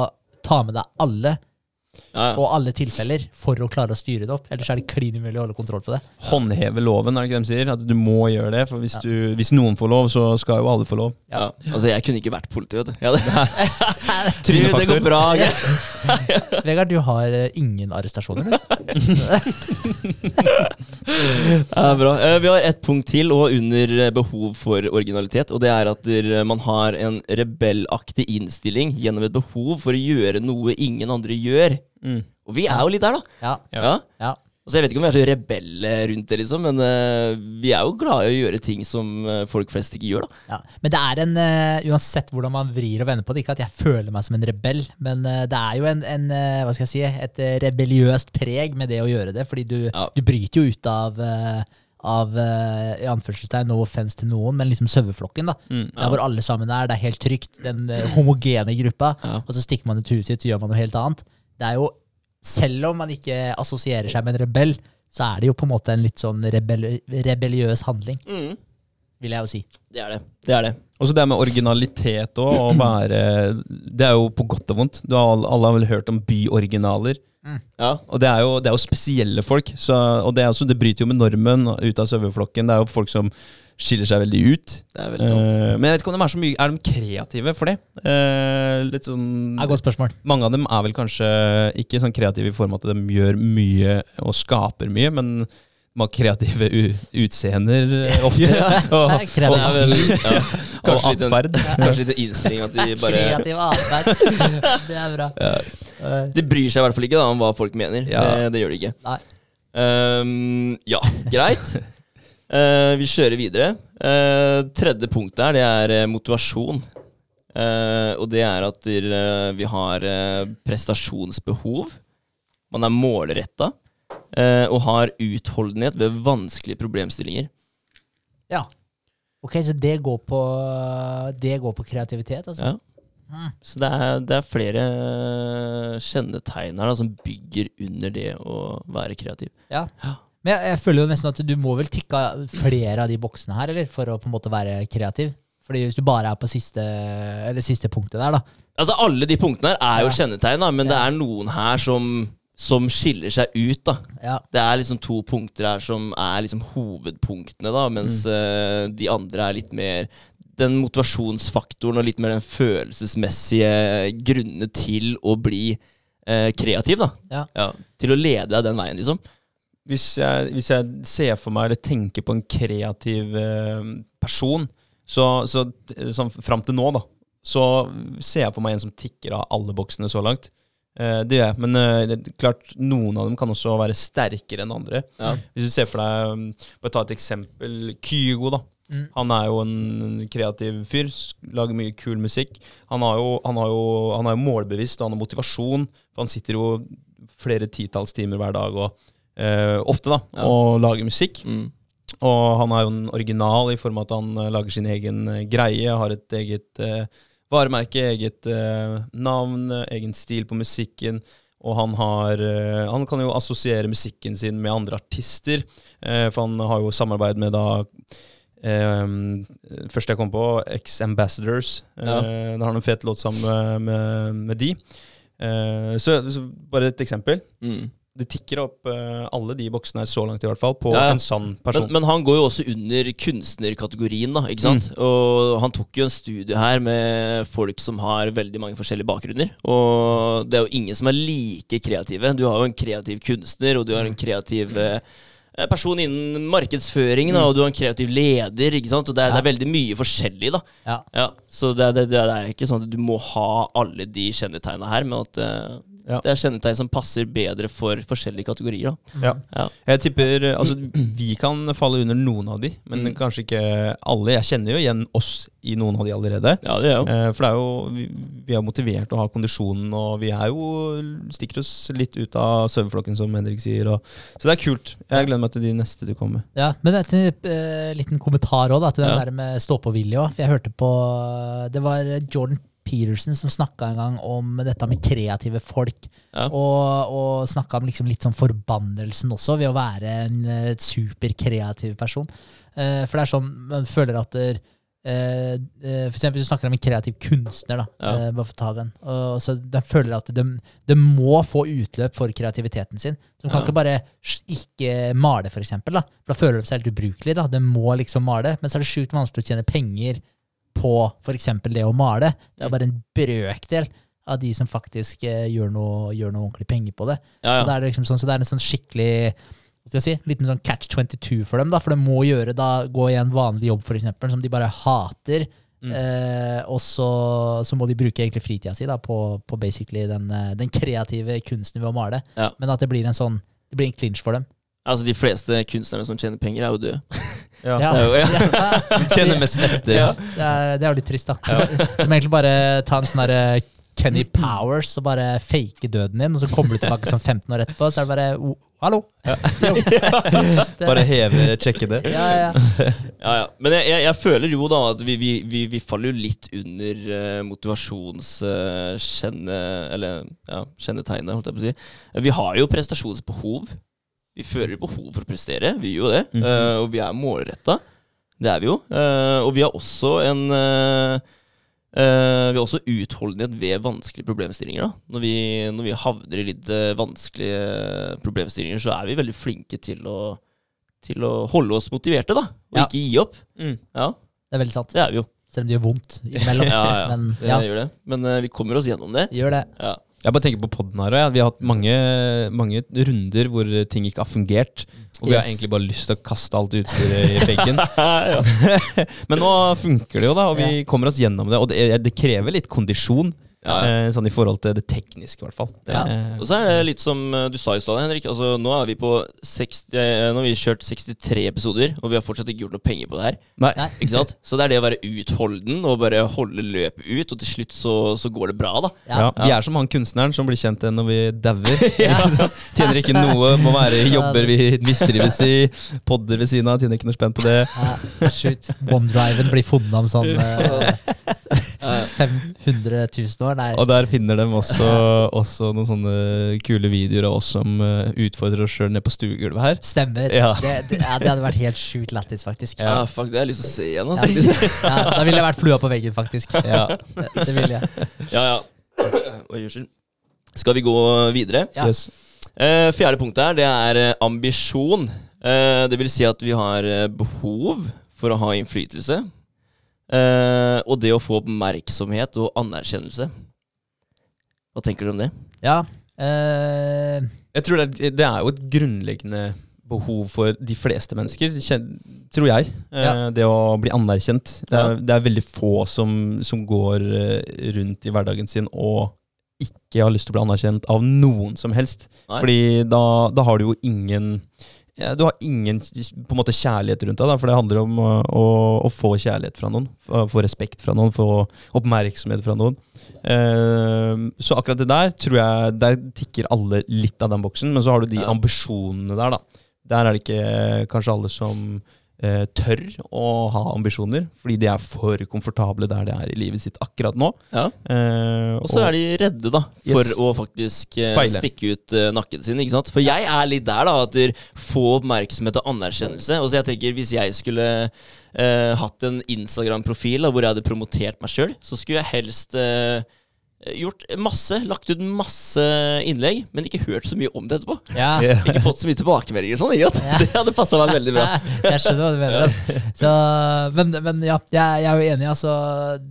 ta med deg alle ja, ja. og alle tilfeller for å klare å styre det opp. Ellers er det klin umulig å holde kontroll på det. Håndheve loven, er det ikke de sier? At du må gjøre det. For hvis, du, hvis noen får lov, så skal jo alle få lov. ja. Altså, jeg kunne ikke vært politi, vet du. Du, det går bra. Vegard, du har eh, ingen arrestasjoner? du? Ja, bra. Eh, Vi har ett punkt til, og under eh, behov for originalitet. Og det er at man har en rebellaktig innstilling gjennom et behov for å gjøre noe ingen andre gjør. Mm. Og vi er jo litt der, da. Ja. Ja. ja. Altså, jeg vet ikke om vi er så rebelle rundt det, liksom, men uh, vi er jo glade i å gjøre ting som eh, folk flest ikke gjør. da. Ja. Men det er en, uh, uansett hvordan man vrir og vender på det, ikke at jeg føler meg som en rebell, men uh, det er jo en, en hva skal jeg si, et rebelliøst preg med det å gjøre det, fordi du, Ja. du bryter jo ut av av i anførselstegn, no offense til noen, men liksom saueflokken. da. Mm. Der hvor alle sammen er, det er helt trygt. Den homogene gruppa. Ja. Og så stikker man ut huet sitt, så gjør man noe helt annet. Det er jo, Selv om man ikke assosierer seg med en rebell, så er det jo på en måte en litt sånn rebell, rebelliøs handling, Mm. vil jeg jo si. Det er det. Det er det. Og så det med originalitet òg, å være Det er jo på godt og vondt. Du har, alle- alle har vel hørt om byoriginaler. Ja. Og det er jo, det er jo spesielle folk. Så, og det, er også, det bryter jo med normen ut av saueflokken. Det er jo folk som skiller seg veldig ut. Det er veldig sant. Uh, men jeg vet ikke om de er så mye Er de kreative for det? Uh, litt sånn Det er godt spørsmål. Mange av dem er vel kanskje ikke sånn kreative i form av at de gjør mye og skaper mye, men de har kreative u utseender eh, ofte. og, kreativ Det vel, ja, kanskje en, atferd. kanskje litt innstilling at de bare Kreativ atferd. Det er bra. Ja. De bryr seg i hvert fall ikke da, om hva folk mener. Ja. Det, det gjør de ikke. Nei. Ehm, ja, greit. Eh, vi kjører videre. Uh, tredje punkt der, det er eh, motivasjon. Uh, og det er at vi har eh, prestasjonsbehov. Man er målretta. og har utholdenhet ved vanskelige problemstillinger. Ja. Ok, så det går på, det går på kreativitet, altså? Ja. Mm. Så det er, det er flere kjennetegn her da, som bygger under det å være kreativ. Ja. Men jeg, jeg føler jo nesten at du må vel tikke av flere av de boksene her, eller? For å på en måte være kreativ. Fordi hvis du bare er på siste, eller siste punktet der, da. Altså Alle de punktene her er jo Ja. kjennetegn, da, men det er noen her som, som skiller seg ut. da Ja. Det er liksom to punkter her som er liksom hovedpunktene, da mens Mm. uh, de andre er litt mer den motivasjonsfaktoren og litt mer den følelsesmessige grunnene til å bli uh, kreativ. da Ja. Til å lede deg den veien, liksom. Hvis jeg, hvis jeg ser for meg eller tenker på en kreativ eh, person, så, så sånn fram til nå, da, så ser jeg for meg en som tikker av alle boksene så langt. Eh, det gjør jeg. Men eh, det, er klart, noen av dem kan også være sterkere enn andre. Ja. Hvis du ser for deg um, Bare ta et eksempel. Kygo, da. Mm. Han er jo en kreativ fyr. Lager mye kul musikk. Han, har jo, han, har jo, han er jo målbevisst, og han har motivasjon. For han sitter jo flere titalls timer hver dag og eh, ofte da, Ja. og lager musikk. Mm. Og han er jo en original i form av at han eh, lager sin egen eh, greie, har et eget uh, varemerke, eget uh, navn, egen stil på musikken. Og han, har, han kan jo assosiere musikken sin med andre artister, for han har jo samarbeid med da Um, Første jeg kom på, X-Ambassadors. Eh, Ja. Da har han en fet låt sammen med, med, med de. Uh, så, så bare et eksempel. Mm. Det tikker opp uh, alle de boksene her så langt, i hvert fall, på Ja, ja. en sann person. Men, men han går jo også under kunstnerkategorien, da. ikke sant? Og han tok jo en studie her med folk som har veldig mange forskjellige bakgrunner. Og det er jo ingen som er like kreative. Du har jo en kreativ kunstner, og du har en kreativ uh, person innen markedsføring, da, og du har en kreativ leder. ikke sant? Og det er, det er veldig mye forskjellig, da. Ja. Ja, så det, det, det er ikke sånn at du må ha alle de kjennetegna her, men at eh, Ja. det er kjennetegn som passer bedre for forskjellige kategorier. da. Ja. Ja. Jeg tipper Altså, vi kan falle under noen av de, men Mm. kanskje ikke alle. Jeg kjenner jo igjen oss i noen av de allerede. Ja, det er jo. Eh, For det er jo vi, vi er motivert og har kondisjonen, og vi er jo stikker oss litt ut av saueflokken, som Henrik sier. Og, så det er kult. Jeg gleder meg til de neste du kommer med. Ja, men det en eh, liten kommentar også, da, til det Ja. der med stå-på-vilje. jeg hørte på Det var Jordan Peterson som snakka en gang om dette med kreative folk. Ja. Og, og snakka om liksom litt sånn forbannelsen også, ved å være en eh, superkreativ person. Uh, for det er sånn man føler at der, eh, For eksempel hvis du snakker om en kreativ kunstner, da, Ja. bare for å ta den. Og, så de føler at de, de må få utløp for kreativiteten sin. Så de kan Ja. ikke bare ikke male, for eksempel. Da. For da føler de seg helt ubrukelige. De må liksom male. Men så er det sjukt vanskelig å tjene penger på eksempel det å male. Det er bare en brøkdel av de som faktisk eh, gjør, noe, gjør noe ordentlig penger på det. Ja, Så, det er liksom sånn, så det er en sånn skikkelig hva skal jeg si, liten sånn catch 22 for dem. da, For de må gjøre da, gå i en vanlig jobb, for eksempel, som de bare hater. Mm. Eh, og så, så må de bruke egentlig fritida si da, på, på basically den, eh, den kreative kunsten ved å male. Ja. Men at det blir en sånn det blir en clinch for dem. Altså, de fleste kunstnerne som tjener penger, er jo døde. Ja. Ja. Er. Tjener mest etter. Ja. Det er, det er jo litt trist, da. Du må egentlig bare ta en sånn derre Kenny Powers og bare fake døden din, og så kommer du tilbake som 15 år etterpå, så er det bare oh, Hallo! Bare heve sjekkene. ja, ja. Ja, ja. Men jeg, jeg, jeg føler jo da at vi, vi, vi, vi faller jo litt under uh, motivasjonskjenne... eller ja, kjennetegnet, holdt jeg på å si. Vi har jo prestasjonsbehov. Vi føler behov for å prestere, vi gjør jo det. Mm -hmm. uh, og vi er målretta. Det er vi jo. Uh, og vi har også en uh, eh, Vi har også utholdenhet ved vanskelige problemstillinger. Da. Når, vi, når vi havner i litt vanskelige problemstillinger, så er vi veldig flinke til å, til å holde oss motiverte, da. Og Ja. ikke gi opp. Mm. Ja, Det er veldig sant. det er vi jo. Selv om det gjør vondt imellom. Ja, ja. Men Det gjør det. Men uh, vi kommer oss gjennom det. gjør det. Ja. Jeg bare tenker på podden her, ja. Vi har hatt mange, mange runder hvor ting ikke har fungert. Og vi har egentlig bare lyst til å kaste alt utstyret i veggen. Men nå funker det jo, da, og vi kommer oss gjennom det. Og det, det krever litt kondisjon, Ja, ja. eh, sånn i forhold til det tekniske, i hvert fall. Det, Ja. Og så er det litt som eh, du sa i stad, Henrik. Altså, nå, er vi på 60, eh, nå har vi kjørt 63 episoder, og vi har fortsatt ikke gjort noe penger på det her. Nei. Ikke sant? Så det er det å være utholden og bare holde løpet ut, og til slutt så, så går det bra, da. Ja. Ja. Vi er som han kunstneren som blir kjent igjen når vi dauer. Ja. Tjener ikke noe, må være jobber vi mistrives i. Podder ved siden av, tjener ikke noe spenn på det. Ja, shoot. Bomdriven blir funnet om sånn eh, 500 000 år. Nei. Og der finner de også, også noen sånne kule videoer av oss som eh, utfordrer oss sjøl ned på stuegulvet her. Stemmer. Ja. Det, det, ja, det hadde vært helt sjukt lættis, faktisk. Ja, fuck, det har jeg lyst til å se igjen. Ja, Altså. ja, da ville jeg vært flua på veggen, faktisk. Ja. Det, det ville jeg. Ja, ja. Oi, unnskyld. Skal vi gå videre? Ja. Yes. Uh, fjerde punkt her, det er eh, ambisjon. Uh, det vil si at vi har eh, behov for å ha innflytelse. Eh, og det å få oppmerksomhet og anerkjennelse. Hva tenker du om det? Ja. Uh... Jeg tror det er, det er jo et grunnleggende behov for de fleste mennesker, tror jeg. Eh, Ja. Det å bli anerkjent. Det er, det er veldig få som, som går rundt i hverdagen sin og ikke har lyst til å bli anerkjent av noen som helst. Nei. Fordi da, da har du jo ingen Du har ingen på en måte kjærlighet rundt deg, da, for det handler om å, å, å få kjærlighet fra noen. Få respekt fra noen, få oppmerksomhet fra noen. Eh, så akkurat det der tror jeg Der tikker alle litt av den boksen, men så har du de Ja. ambisjonene der, da. Der er det ikke kanskje alle som tør å ha ambisjoner, fordi de er for komfortable der de er i livet sitt akkurat nå. Ja. Eh, Og så er de redde da for Yes. å faktisk eh, Feile. stikke ut eh, nakken sin. ikke sant? For jeg er litt der, da. At få oppmerksomhet og anerkjennelse. Og så jeg tenker Hvis jeg skulle eh, hatt en Instagram-profil hvor jeg hadde promotert meg sjøl, så skulle jeg helst eh, gjort masse, lagt ut masse innlegg, men ikke hørt så mye om det etterpå. ja. Yeah. Ikke fått så mye tilbakemeldinger. Sånn. Ja. Det hadde passa meg veldig bra. jeg skjønner hva du mener. Altså. Så, men, men ja, jeg, jeg er jo enig. Altså,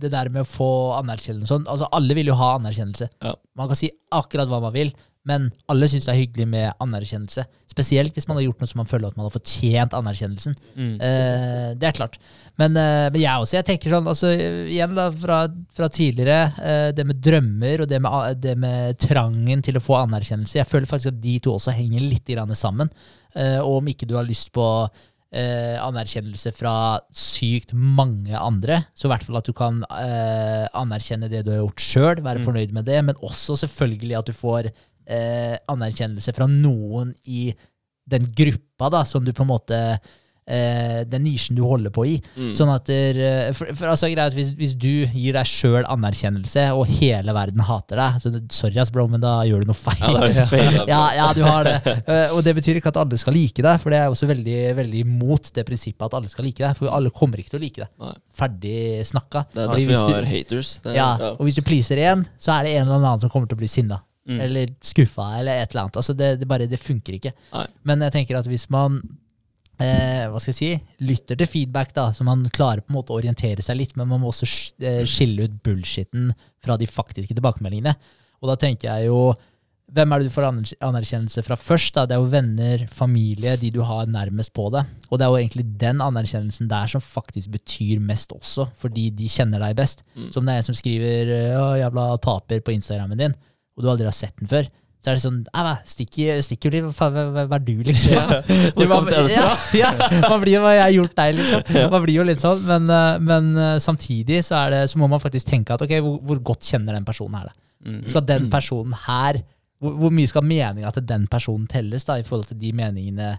det der med å få anerkjennelse sånn, altså, Alle vil jo ha anerkjennelse. Ja. Man kan si akkurat hva man vil, men alle syns det er hyggelig med anerkjennelse. Spesielt hvis man har gjort noe som man føler at man har fortjent anerkjennelsen. Mm. Eh, det er klart. Men, eh, men jeg også. Jeg tenker sånn, altså, igjen da, fra, fra tidligere, eh, det med drømmer og det med, det med trangen til å få anerkjennelse. Jeg føler faktisk at de to også henger litt grann sammen. Eh, og om ikke du har lyst på eh, anerkjennelse fra sykt mange andre, så i hvert fall at du kan eh, anerkjenne det du har gjort sjøl, være fornøyd med det, men også selvfølgelig at du får eh, anerkjennelse fra noen i den gruppa da, som du på en måte eh, Den nisjen du holder på i. Mm. Sånn at der, eh, for, for altså, greit, hvis, hvis du gir deg sjøl anerkjennelse, og hele verden hater deg så Sorry, ass, bro, men da gjør du noe feil. Ja, feil, ja, ja, du har det. Eh, og det betyr ikke at alle skal like deg, for det er også veldig, veldig imot det prinsippet at alle skal like deg. For alle kommer ikke til å like deg. Nei. Ferdig snakka. Det er derfor vi har haters. Er, ja, ja. og hvis du pleaser én, så er det en eller annen som kommer til å bli sinna. Mm. Eller skuffa, eller et eller annet. Altså det, det bare, det funker ikke. Nei. Men jeg tenker at hvis man eh, hva skal jeg si, lytter til feedback, da, så man klarer på en måte å orientere seg litt, men man må også eh, skille ut bullshitten fra de faktiske tilbakemeldingene. Og da tenker jeg jo hvem er det du får anerkjennelse fra først? da? Det er jo venner, familie, de du har nærmest på deg. Og det er jo egentlig den anerkjennelsen der som faktisk betyr mest også, fordi de kjenner deg best. Mm. Som det er en som skriver «Å, 'jævla taper' på Instagrammen din, og du aldri har sett den før. Så er det sånn Stikk jo, stikker? Hva, er du, liksom? Du, kom man, ja, ja, man blir jo hva jeg har gjort deg, liksom. Man blir jo litt sånn, men, eh, men eh, samtidig så, er det, så må man faktisk tenke at ok, hvor, hvor godt kjenner den personen her det? Mm. Skal den personen her hvor, hvor mye skal meninga til den personen telles da, i forhold til de meningene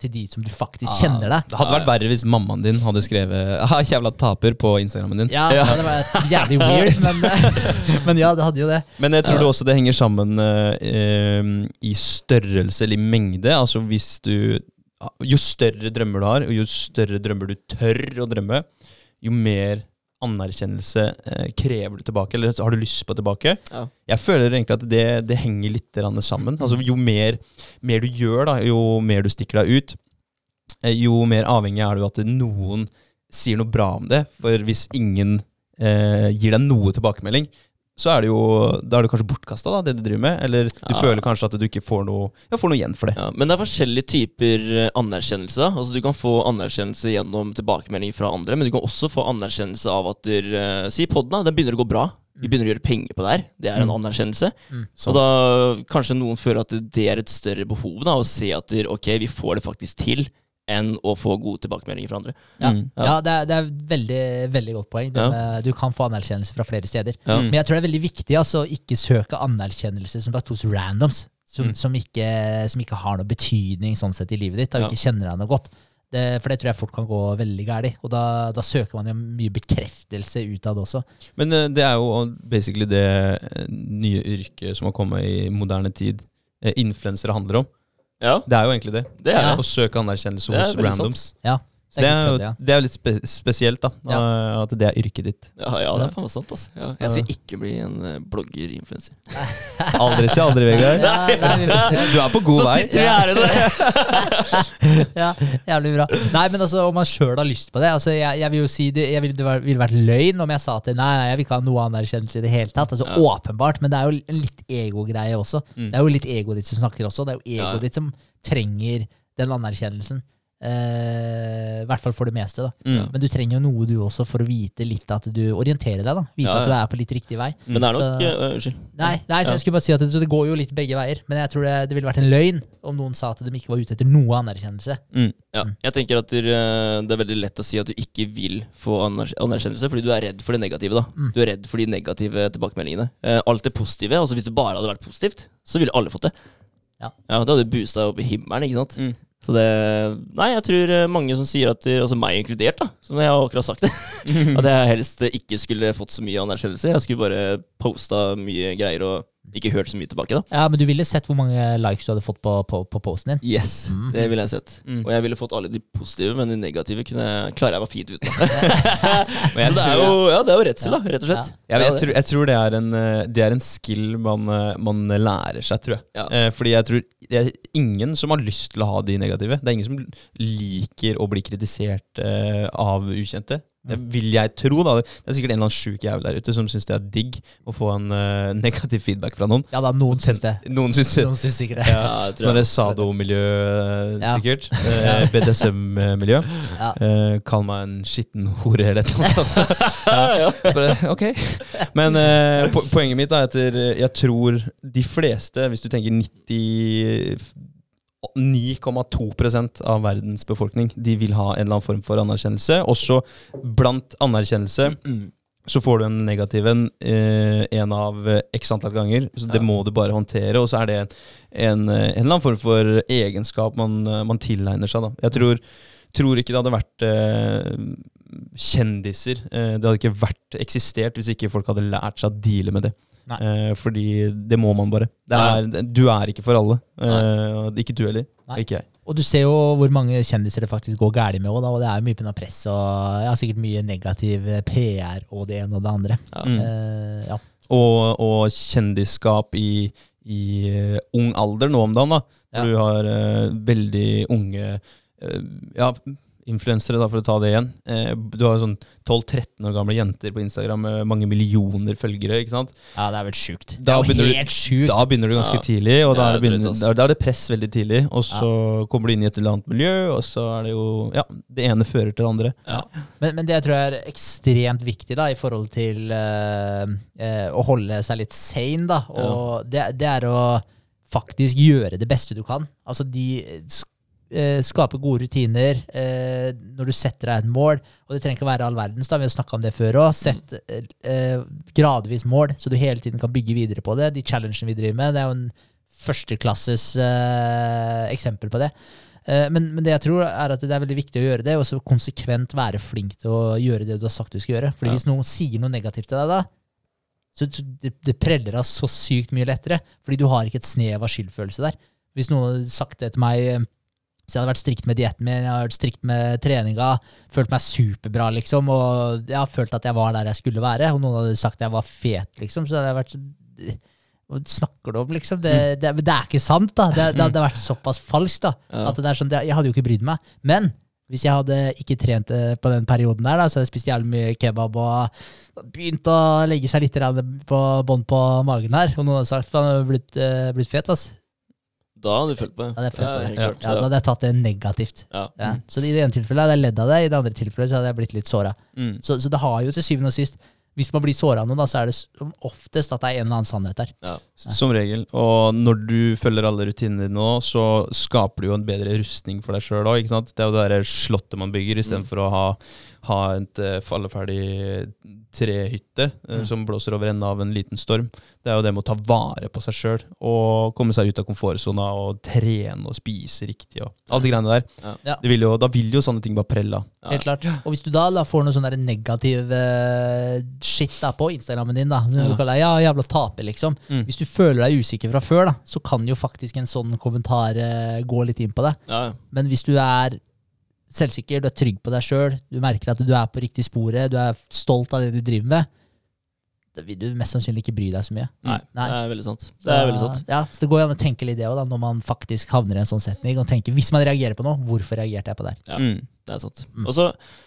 til de som du faktisk kjenner deg? Det hadde vært verre hvis mammaen din hadde skrevet ah, 'jævla taper' på Instagrammen din. Ja, det var jævlig weird, men, men ja, det hadde jo det. Men jeg tror det også det henger sammen eh, eh, i størrelse eller i mengde. Altså hvis du Jo større drømmer du har, og jo større drømmer du tør å drømme, jo mer anerkjennelse eh, krever du tilbake, eller har du lyst på tilbake. Ja. Jeg føler egentlig at det, det henger litt sammen. Altså Jo mer, mer du gjør, da, jo mer du stikker deg ut, eh, jo mer avhengig er du av at noen sier noe bra om det. For hvis ingen eh, gir deg noe tilbakemelding, så er det jo Da er det kanskje bortkasta, det du driver med. Eller du Ja. føler kanskje at du ikke får noe, ja, får noe igjen for det. Ja, men det er forskjellige typer eh, anerkjennelse. Altså Du kan få anerkjennelse gjennom tilbakemelding fra andre, men du kan også få anerkjennelse av at du, uh, Si podden, da. Den begynner å gå bra. Vi begynner å gjøre penger på det her. Det er en Mm. anerkjennelse. Mm, Og da kanskje noen føler at det er et større behov da, å se at du, ok, vi får det faktisk til, enn å få gode tilbakemeldinger fra andre. Ja, Mm. ja det, er, det er veldig veldig godt poeng. Det Ja. Du kan få anerkjennelse fra flere steder. Ja. Men jeg tror det er veldig viktig altså, å ikke søke anerkjennelse som sagt hos randoms. Som, Mm. som, ikke, som ikke har noe betydning sånn sett i livet ditt, og Ja. ikke kjenner deg noe godt. Det, for det tror jeg fort kan gå veldig galt. Og da, da søker man jo mye bekreftelse ut av det også. Men eh, det er jo basically det eh, nye yrket som har kommet i moderne tid. Eh, Influensere handler om. Ja, Det er jo egentlig det. det er Ja. det. Å søke anerkjennelse er hos veldig sant. Ja, det er jo ja. det er jo litt spe spesielt, da. Ja. At det er yrket ditt. Ja, ja, det er faen meg sant. Altså. Ja. Jeg skal ikke bli en eh, blogger-influenser. Aldri si aldri, Vegard. Du er på god vei. Så sitter vi her i det! ja, jævlig bra. Nei, men altså, om man sjøl har lyst på det altså, jeg, jeg vil jo si det, jeg vil, det ville vært løgn om jeg sa at nei, jeg vil ikke ha noe anerkjennelse i det hele tatt. Altså, Ja. Åpenbart, men det er jo en litt egogreie også. Mm. Det er jo litt egoet ditt som snakker også. Det er jo Ja. egoet ditt som trenger den anerkjennelsen. Eh, I hvert fall for det meste. da Mm. Men du trenger jo noe du også for å vite litt at du orienterer deg. da Vite Ja, at du er på litt riktig vei. Men det er nok Så- uh, Unnskyld. Nei, nei så Ja. jeg skulle bare si at det, det går jo litt begge veier. Men jeg tror det, det ville vært en løgn om noen sa at de ikke var ute etter noe anerkjennelse. Mm. Ja, jeg tenker at det, det er veldig lett å si at du ikke vil få anerkjennelse, fordi du er redd for det negative. da. Mm. Du er redd for de negative tilbakemeldingene. Eh, alt det positive, altså Hvis det bare hadde vært positivt, så ville alle fått det. Ja. ja Det hadde boosta opp i himmelen. ikke sant? Mm. Så det Nei, jeg tror eh, mange som sier at Altså meg inkludert, da, som jeg har akkurat sagt det, at jeg helst ikke skulle fått så mye anerkjennelse. Jeg skulle bare posta mye greier og ikke hørt så mye tilbake, da. Ja, Men du ville sett hvor mange likes du hadde fått på, på, på posten din. Yes, Mm. det ville jeg sett. Mm. Og jeg ville fått alle de positive, men de negative kunne jeg, klarer jeg meg fint uten. Så det er jo, ja, det er jo redsel, da, rett og slett. Jeg, Ja, jeg, tror, jeg tror det er en, eh, det er en skill man, eh, man lærer seg, tror jeg. Ja. Eh, fordi jeg tror det er ingen som har lyst til å ha de negative. Det er ingen som liker å bli kritisert eh, av ukjente. Det vil jeg tro, da. Det er sikkert en eller annen sjuk jævel der ute som syns det er digg å få en uh, negativ feedback fra noen. Ja da, noen syns det. Noen syns det. Noen syns sikkert det. Ja, jeg tror Sånn er Sado-miljø, eh, Ja. sikkert. Eh, BDSM-miljø. Ja. Uh, kall meg en skitten hore eller et eller annet sånt. Ja, ja. Bare, ok. Men uh, po poenget mitt er at jeg tror de fleste, hvis du tenker 99,2% av verdens befolkning, de vil ha en eller annen form for anerkjennelse. Også blant anerkjennelse så får du en negativ en eh, av eh, x antall ganger. Så det må du bare håndtere. Og så er det en, eh, en eller annen form for egenskap man, eh, man tilegner seg. Da. Jeg tror, tror ikke det hadde vært eh, kjendiser. Eh, det hadde ikke vært eksistert hvis ikke folk hadde lært seg å deale med det. Eh, fordi det må man bare. Det er, du er ikke for alle. Eh, ikke du heller. Ikke jeg. Og du ser jo hvor mange kjendiser det faktisk går galt med òg, og det er jo mye pga. press og ja, sikkert mye negativ PR og det ene og det andre. Ja. Mm. Eh, ja. og, og kjendisskap i, i eh, ung alder nå om dagen. da. Ja. Du har uh, veldig unge uh, ja, influensere, da, for å ta det igjen. Eh, du har jo sånn 12-13 år gamle jenter på Instagram med mange millioner følgere. ikke sant? ja, det er vel sjukt. Det Da er jo helt sjukt. Da begynner du ganske Ja. tidlig, og da er, det begynner, da, er det press veldig tidlig. Og så kommer du inn i et eller annet miljø, og så er det jo Ja, det ene fører til det andre. Ja. Men, men det jeg tror er ekstremt viktig da, i forhold til øh, øh, å holde seg litt sane, da, og det, det er å faktisk gjøre det beste du kan. Altså de sk- eh, skape gode rutiner eh, når du setter deg et mål. Og det trenger ikke å være all verdens, da, vi har snakka om det før òg. Sett eh, eh, gradvis mål, så du hele tiden kan bygge videre på det. De challengene vi driver med, det er jo en førsteklasses eh, eksempel på det. Eh, men, men det jeg tror er at det er veldig viktig å gjøre det, og så konsekvent være flink til å gjøre det du har sagt du skal gjøre. Fordi Ja. hvis noen sier noe negativt til deg da, så så det, det preller av så sykt mye lettere. Fordi du har ikke et snev av skyldfølelse der. Hvis noen hadde sagt det til meg hvis jeg hadde vært strikt med dietten min, jeg hadde vært strikt med treninga, følt meg superbra, liksom, og jeg har følt at jeg var der jeg skulle være, og noen hadde sagt at jeg var fet, liksom, så hadde jeg vært så Hva snakker du om, liksom? Det, det, det er ikke sant, da. Det, det hadde vært såpass falskt, da. At det er sånn, jeg hadde jo ikke brydd meg. Men hvis jeg hadde ikke trent eh, på den perioden der, da, så hadde jeg spist jævlig mye kebab og begynt å legge seg litt på bånd på magen her, og noen hadde sagt at du hadde blitt, eh, blitt fet, ass. Da hadde du følt på det. Da hadde jeg følt på det. helt Ja, da hadde jeg tatt det negativt. Ja. Ja. Så i det ene tilfellet hadde jeg ledd av det, i det andre tilfellet så hadde jeg blitt litt såra. Mm. Så, så det har jo til syvende og sist Hvis man blir såra av noe, da, så er det som oftest at det er en eller annen sannhet der. Ja. Som regel. Og når du følger alle rutinene dine nå, så skaper du jo en bedre rustning for deg sjøl òg. Det er jo det derre slottet man bygger, istedenfor for å ha, ha et uh, falleferdig trehytte mm. som blåser over ende av en liten storm. Det er jo det med å ta vare på seg sjøl og komme seg ut av komfortsona og trene og spise riktig og alt de greiene der. Ja. Ja. Det vil jo, da vil jo sånne ting bare prelle av. Ja. Helt klart. Og hvis du da, da får noe sånn negativ eh, shit da på Instagrammen din, da, som du kaller ja, jævla taper, liksom. Mm. Hvis du føler deg usikker fra før, da, så kan jo faktisk en sånn kommentar eh, gå litt inn på det. Ja, Men hvis du er selvsikker, du er trygg på deg sjøl, du merker at du er på riktig sporet, du er stolt av det du driver med, da vil du mest sannsynlig ikke bry deg så mye. Nei, Nei. det er veldig sant. Det er veldig sant. Ja, så det går an å tenke litt det òg, når man faktisk havner i en sånn setning. Og tenker hvis man reagerer på noe, hvorfor reagerte jeg på det? Ja. Mm. Det er sant. Mm. Og så,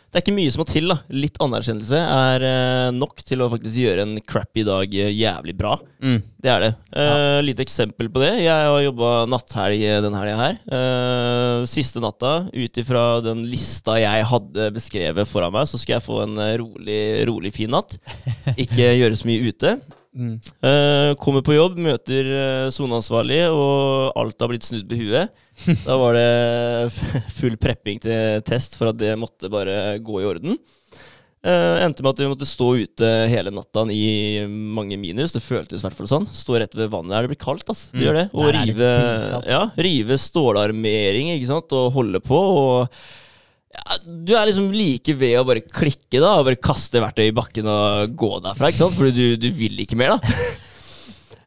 det er ikke mye som må til. da. Litt anerkjennelse er eh, nok til å faktisk gjøre en crappy dag eh, jævlig bra. Mm. Det er det. Eh, Lite eksempel på det. Jeg har jobba natthelg den helga her. Eh, siste natta, ut ifra den lista jeg hadde beskrevet foran meg, så skal jeg få en eh, rolig, rolig fin natt. Ikke gjøre så mye ute. Mm. Eh, kommer på jobb, møter uh, soneansvarlig, og alt har blitt snudd på huet. Da var det full prepping til test for at det måtte bare gå i orden. Uh, endte med at vi måtte stå ute hele natta i mange minus. Det føltes i hvert fall sånn. Stå rett ved vannet der det blir kaldt. ass. Det Mm. gjør det. Og er det rive, ja, rive stålarmering ikke sant? og holde på. og ja, du er liksom like ved å bare klikke da, og bare kaste verktøy i bakken og gå derfra. ikke sant? Fordi du, du vil ikke mer, da.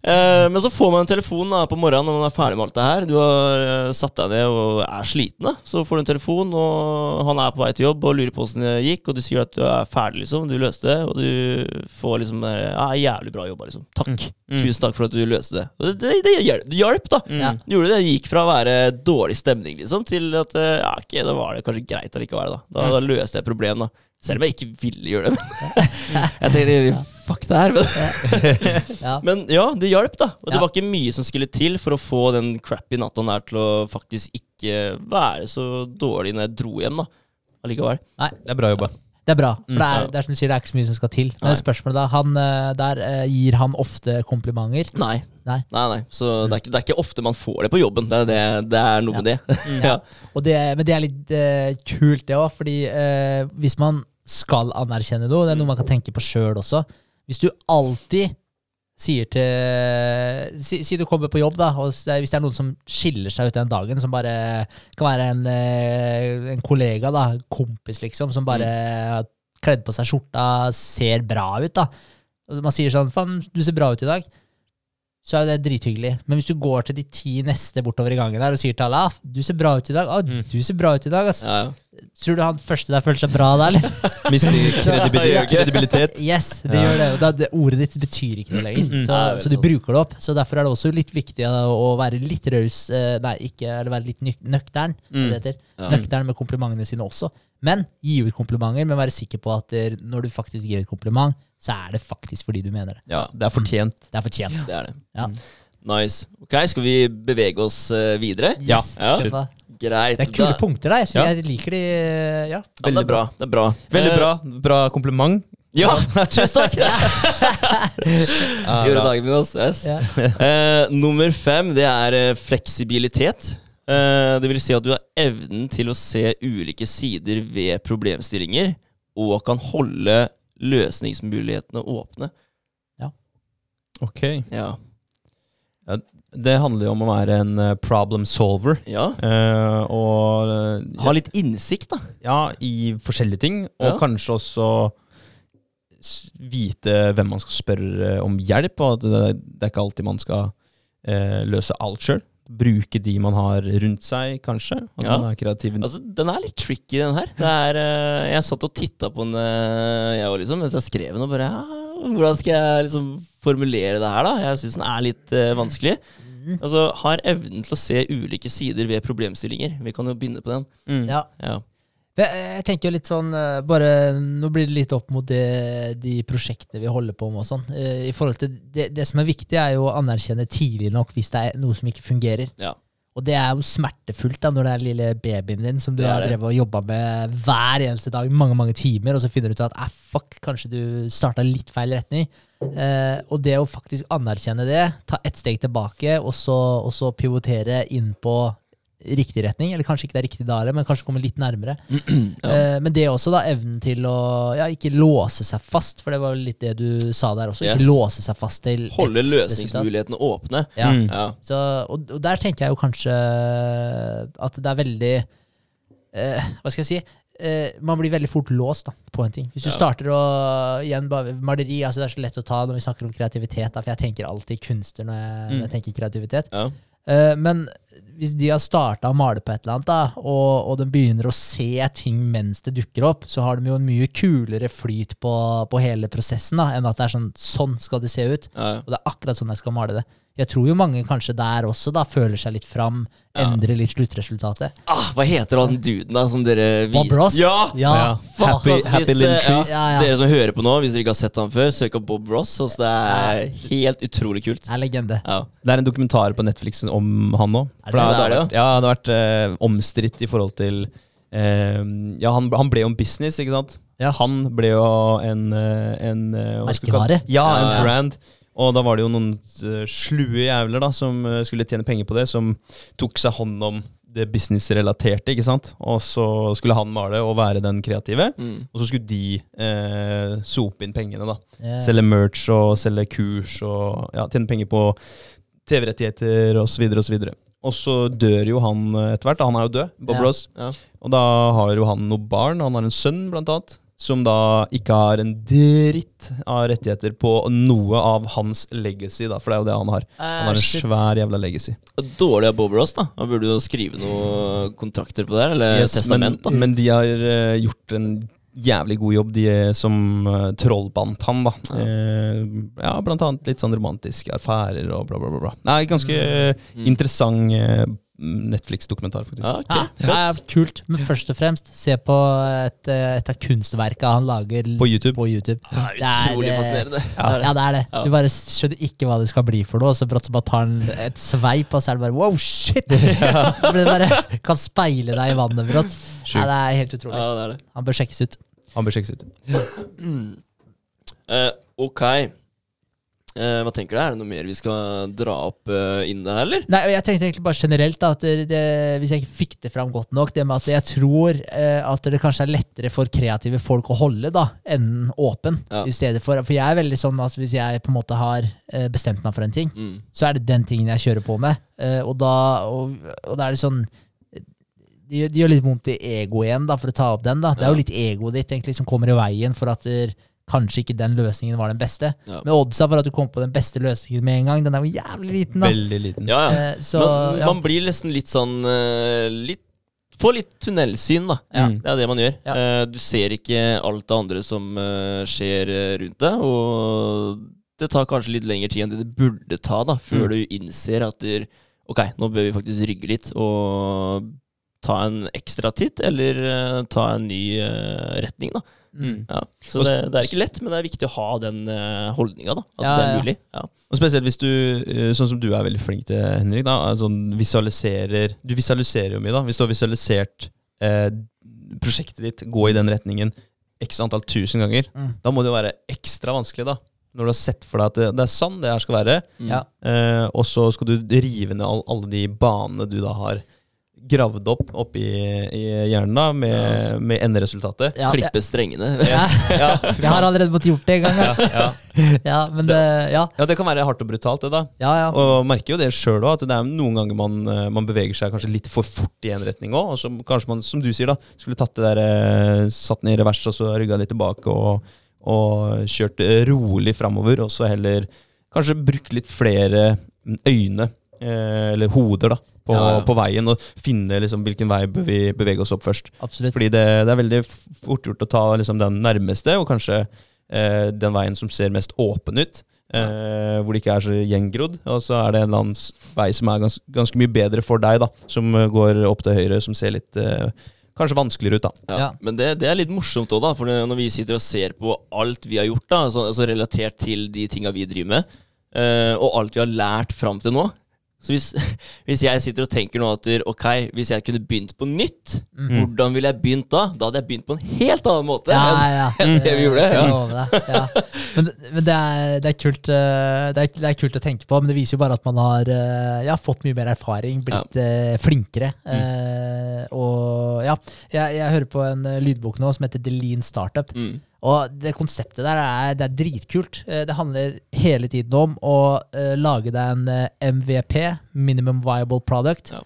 Eh, men så får man en telefon da, på morgenen når man er ferdig med alt det her. Du har eh, satt deg ned og er sliten. da. Så får du en telefon, og han er på vei til jobb og lurer på åssen det gikk. Og du sier at du er ferdig, liksom. Du løste det. Og du får liksom eh, ja, 'Jævlig bra jobba', liksom. Takk. Mm. Tusen takk for at du løste det. Og det, det, det hjalp, da. Mm. Du gjorde det. Det gikk fra å være dårlig stemning liksom, til at ja, ok, da var det kanskje greit allikevel. Da. Da, da løste jeg problemet. da. Selv om jeg ikke ville gjøre det. Men jeg tenkte fuck det her. Men, Ja. men ja, det hjalp, da. Og det Ja. var ikke mye som skulle til for å få den crappy natta der til å faktisk ikke være så dårlig når jeg dro hjem, da. Allikevel. Det er bra jobba. Det er bra, for det er, det er som du sier, det er ikke så mye som skal til. Men spørsmålet da, han eh, der eh, gir han ofte komplimenter. Nei. Nei. Nei, nei. Så det, er ikke, det er ikke ofte man får det på jobben. Det er, det, det er noe med det. ja. Og det, men det er litt uh, kult, det òg, fordi uh, hvis man skal anerkjenne noe, det er noe man kan tenke på sjøl også Hvis du alltid sier til Si, si du kommer på jobb, da, og hvis det er noen som skiller seg ut den dagen, som bare kan være en, eh, en kollega, da, kompis, liksom, som bare har kledd på seg skjorta, ser bra ut, da. Og man sier sånn 'Faen, du ser bra ut i dag'. Så er det drithyggelig. Men hvis du går til de ti neste bortover i gangen der og sier til alle ah, 'Du ser bra ut i dag', ah, Mm. 'Du ser bra ut i dag', altså. Ja, ja. Tror du han første der føler seg bra da, eller? Mister Ja, kredibilitet. Yes, det Ja. gjør det. Og det. Ordet ditt betyr ikke noe lenger. Mm. Så, så du bruker det opp. Så derfor er det også litt viktig å, være litt raus eh, Nei, ikke eller være litt nøktern. er Mm. Det heter. Ja. Nøktern med komplimentene sine også. Men gi ut komplimenter, men være sikker på at når du faktisk gir et kompliment, så er det faktisk fordi du mener det. Ja, det er fortjent. Det er fortjent. Det er det. Ja. Nice. Ok, skal vi bevege oss eh, videre? Ja. Ja. Kjør på. Greit. Det er kule Da- punkter, der, så Ja. jeg liker de Ja. Ja, det er bra. Det er bra. Veldig Eh, bra. Bra kompliment. Ja, tusen takk! Gjorde dagen min, ass. Yes. Ja. Eh, nummer fem, det er eh, fleksibilitet. Eh, det vil si at du har evnen til å se ulike sider ved problemstillinger, og kan holde løsningsmulighetene åpne. Ok. Ja. Det handler jo om å være en eh, problem solver. ja. eh, og eh, Ha litt innsikt, da. Ja, i forskjellige ting. Og Ja. kanskje også vite hvem man skal spørre om hjelp. Og at det, det er ikke alltid man skal eh, løse alt sjøl. Bruke de man har rundt seg, kanskje. At Ja. man er kreativ. Altså, Den er litt tricky, den her. Det er, jeg satt og titta på den, jeg òg, liksom, mens jeg skrev den. Og bare ja, Hvordan skal jeg liksom formulere det her, da? Jeg syns den er litt uh, vanskelig. Altså, Har evnen til å se ulike sider ved problemstillinger. Vi kan jo begynne på den. Mm. Ja. Ja. Jeg jeg tenker jo litt sånn eh, bare, Nå blir det litt opp mot det, de prosjektene vi holder på med. og sånn. Eh, I forhold til det, det som er viktig, er jo å anerkjenne tidlig nok hvis det er noe som ikke fungerer. Ja. Og det er jo smertefullt da når det er lille babyen din som du har drevet og jobba med hver eneste dag i mange mange timer, og så finner du ut at eh, fuck, kanskje du starta litt feil retning. Eh, og det å faktisk anerkjenne det, ta ett steg tilbake, og så, og så pivotere inn på riktig retning, eller kanskje ikke det er riktig da heller, men kanskje komme litt nærmere. Ja. men det er også da evnen til å ja, ikke låse seg fast, for det var litt det du sa der også. Yes. Ikke låse seg fast til Holde løsningsmulighetene åpne. Ja. Mm. Ja. Så, og, og der tenker jeg jo kanskje at det er veldig eh, Hva skal jeg si? Eh, man blir veldig fort låst da, på en ting. Hvis du Ja. starter å igjen bare Maleri altså det er så lett å ta når vi snakker om kreativitet, da, for jeg tenker alltid kunster når jeg, når Mm. jeg tenker kreativitet. Ja. Eh, men hvis de har starta å male på et eller annet, da, og, og de begynner å se ting mens det dukker opp, så har de jo en mye kulere flyt på, på hele prosessen da, enn at det er sånn sånn skal det se ut. Ja. Og det er akkurat sånn jeg skal male det. Jeg tror jo mange kanskje der også da føler seg litt fram, Ja. endrer litt sluttresultatet. Ah, hva heter han duden da som dere Bob? Ross? Ja! Ja, Ja. Happy, Altså, happy Little eh, Trees. Ja, Ja, ja. Dere som hører på nå, hvis dere ikke har sett han før, søk opp Bob Ross. Altså, det er helt utrolig kult. Det er legende. Ja. Det er en dokumentar på Netflix om han nå. Er det det, det? Det vært, ja, det har vært eh, omstridt i forhold til eh, Ja, han, han ble jo en business, ikke sant? Ja. Han ble jo en, eh, en eh, kalle det? Merkevare? Ja, en Ja, ja. brand. Og da var det jo noen eh, slue jævler da som eh, skulle tjene penger på det, som tok seg hånd om det businessrelaterte, ikke sant? Og så skulle han male og være den kreative, Mm. og så skulle de eh, sope inn pengene, da. Yeah. Selge merch og selge kurs og ja, tjene penger på TV-rettigheter osv. osv. Og så dør jo han eh, etter hvert. Han er jo død, Bob Ja. Ross. Ja. Og da har jo han noen barn. Han har en sønn, blant annet. Som da ikke har en dritt av rettigheter på noe av hans legacy, da. For det er jo det han har. Han har en Eh, shit. svær jævla legacy. Dårlig av Bob Ross, da. Han burde jo skrive noen kontrakter på det her, eller Yes, men, testament. da. men de har uh, gjort en jævlig god jobb, de eh, som uh, trollbandt han, da. Ja. Uh, ja, blant annet litt sånn romantiske affærer og bla, bla, bla. bla. Nei, ganske eh, Mm. interessant eh, Netflix-dokumentar, faktisk. Ja, okay. Ja, det kult, men først og fremst, se på et, et av kunstverka han lager På YouTube. På YouTube. Det er Det er, utrolig eh, fascinerende. Ja. Det er det. Ja, det er det. Du bare skjønner ikke hva det skal bli for noe, og så brått så bare tar han et sveip, og så er det bare wow, shit! Det bare, kan speile deg i vannet brått. Ja, det er helt utrolig. Ja, det er det. Han bør sjekkes ut. Han bør sjekkes ut. uh, ok. Eh, hva tenker du? Er det noe mer vi skal dra opp uh, innen det her, eller? Nei, jeg tenkte egentlig bare generelt da, at det, det, hvis jeg ikke fikk det fram godt nok, det med at jeg tror eh, at det kanskje er lettere for kreative folk å holde da, enn åpen. Ja. i stedet For for jeg er veldig sånn at hvis jeg på en måte har eh, bestemt meg for en ting, Mm. så er det den tingen jeg kjører på med. Eh, og, da, og, og da er det sånn det gjør, litt vondt i egoet igjen, da, for å ta opp den. da. Det er jo litt egoet ditt egentlig som kommer i veien for at kanskje ikke den løsningen var den beste. Ja. Men oddsa for at du kom på den beste løsningen med en gang, den er jo jævlig liten. da. Veldig liten. Ja, ja. Eh, så, man, ja. man blir nesten litt sånn eh, litt, Får litt tunnelsyn, da. Ja. Mm. Det er det man gjør. Ja. Eh, du ser ikke alt det andre som eh, skjer eh, rundt deg, og det tar kanskje litt lengre tid enn det det burde ta, da, før Mm. du innser at du, ok, nå bør vi faktisk rygge litt og ta en ekstra titt, eller ta en ny retning, da. Mm. Ja. Så det, det er ikke lett, men det er viktig å ha den uh, holdninga, da. At Ja, det er ja. mulig. Ja. Og spesielt hvis du, eh, sånn som du er veldig flink til, Henrik, da, sånn visualiserer Du visualiserer jo mye, da. Hvis du har visualisert eh, prosjektet ditt gå i den retningen x antall tusen ganger, Mm. da må det jo være ekstra vanskelig, da. Når du har sett for deg at det, det er sånn det her skal være, Ja. eh, og så skal du rive ned alle de banene du da har gravd opp oppi i hjernen da, med, Ja, altså. med enderesultatet. Ja, Klippe strengene. Ja. Ja, Jeg har allerede fått gjort det en gang. ja, Altså. ja. Ja, men det, ja. ja, det kan være hardt og brutalt, det, da. Ja, ja. Og merker jo det sjøl òg, at det er noen ganger man, eh, man beveger seg kanskje litt for fort i en retning òg. Og så kanskje man, som du sier, da, skulle tatt det der eh, Satt ned i revers og så rygga litt tilbake og, og kjørt eh, rolig framover. Og så heller kanskje brukt litt flere øyne, eh, eller hoder, da, på, Ja, ja. på veien. Og finne liksom hvilken vei bør vi bevege oss opp først. Absolutt. Fordi det, det er veldig fort gjort å ta liksom den nærmeste, og kanskje eh, den veien som ser mest åpen ut. Eh, hvor det ikke er så gjengrodd. Og så er det en eller annen vei som er gans, ganske mye bedre for deg, da. Som eh, går opp til høyre, som ser litt eh, Kanskje vanskeligere ut, da. Ja, Ja. Men det, det er litt morsomt òg, da. For når vi sitter og ser på alt vi har gjort, da, altså, altså relatert til de tinga vi driver med, eh, og alt vi har lært fram til nå Så hvis, hvis jeg sitter og tenker nå at ok, hvis jeg kunne begynt på nytt, hvordan ville jeg begynt da? Da hadde jeg begynt på en helt annen måte. Ja, enn- ja. enn det vi gjorde, ja. Men, men det, er, det, er kult, eh, det, er, det er kult å tenke på, men det viser jo bare at man har eh, ja, fått mye mer erfaring, blitt eh, flinkere. Eh, og ja, jeg, jeg hører på en lydbok nå som heter The Lean Startup. Mm. Og det konseptet der er, det er dritkult. Eh, Det handler hele tiden om å eh, lage deg en eh, MVP, Minimum Viable Product, Ja.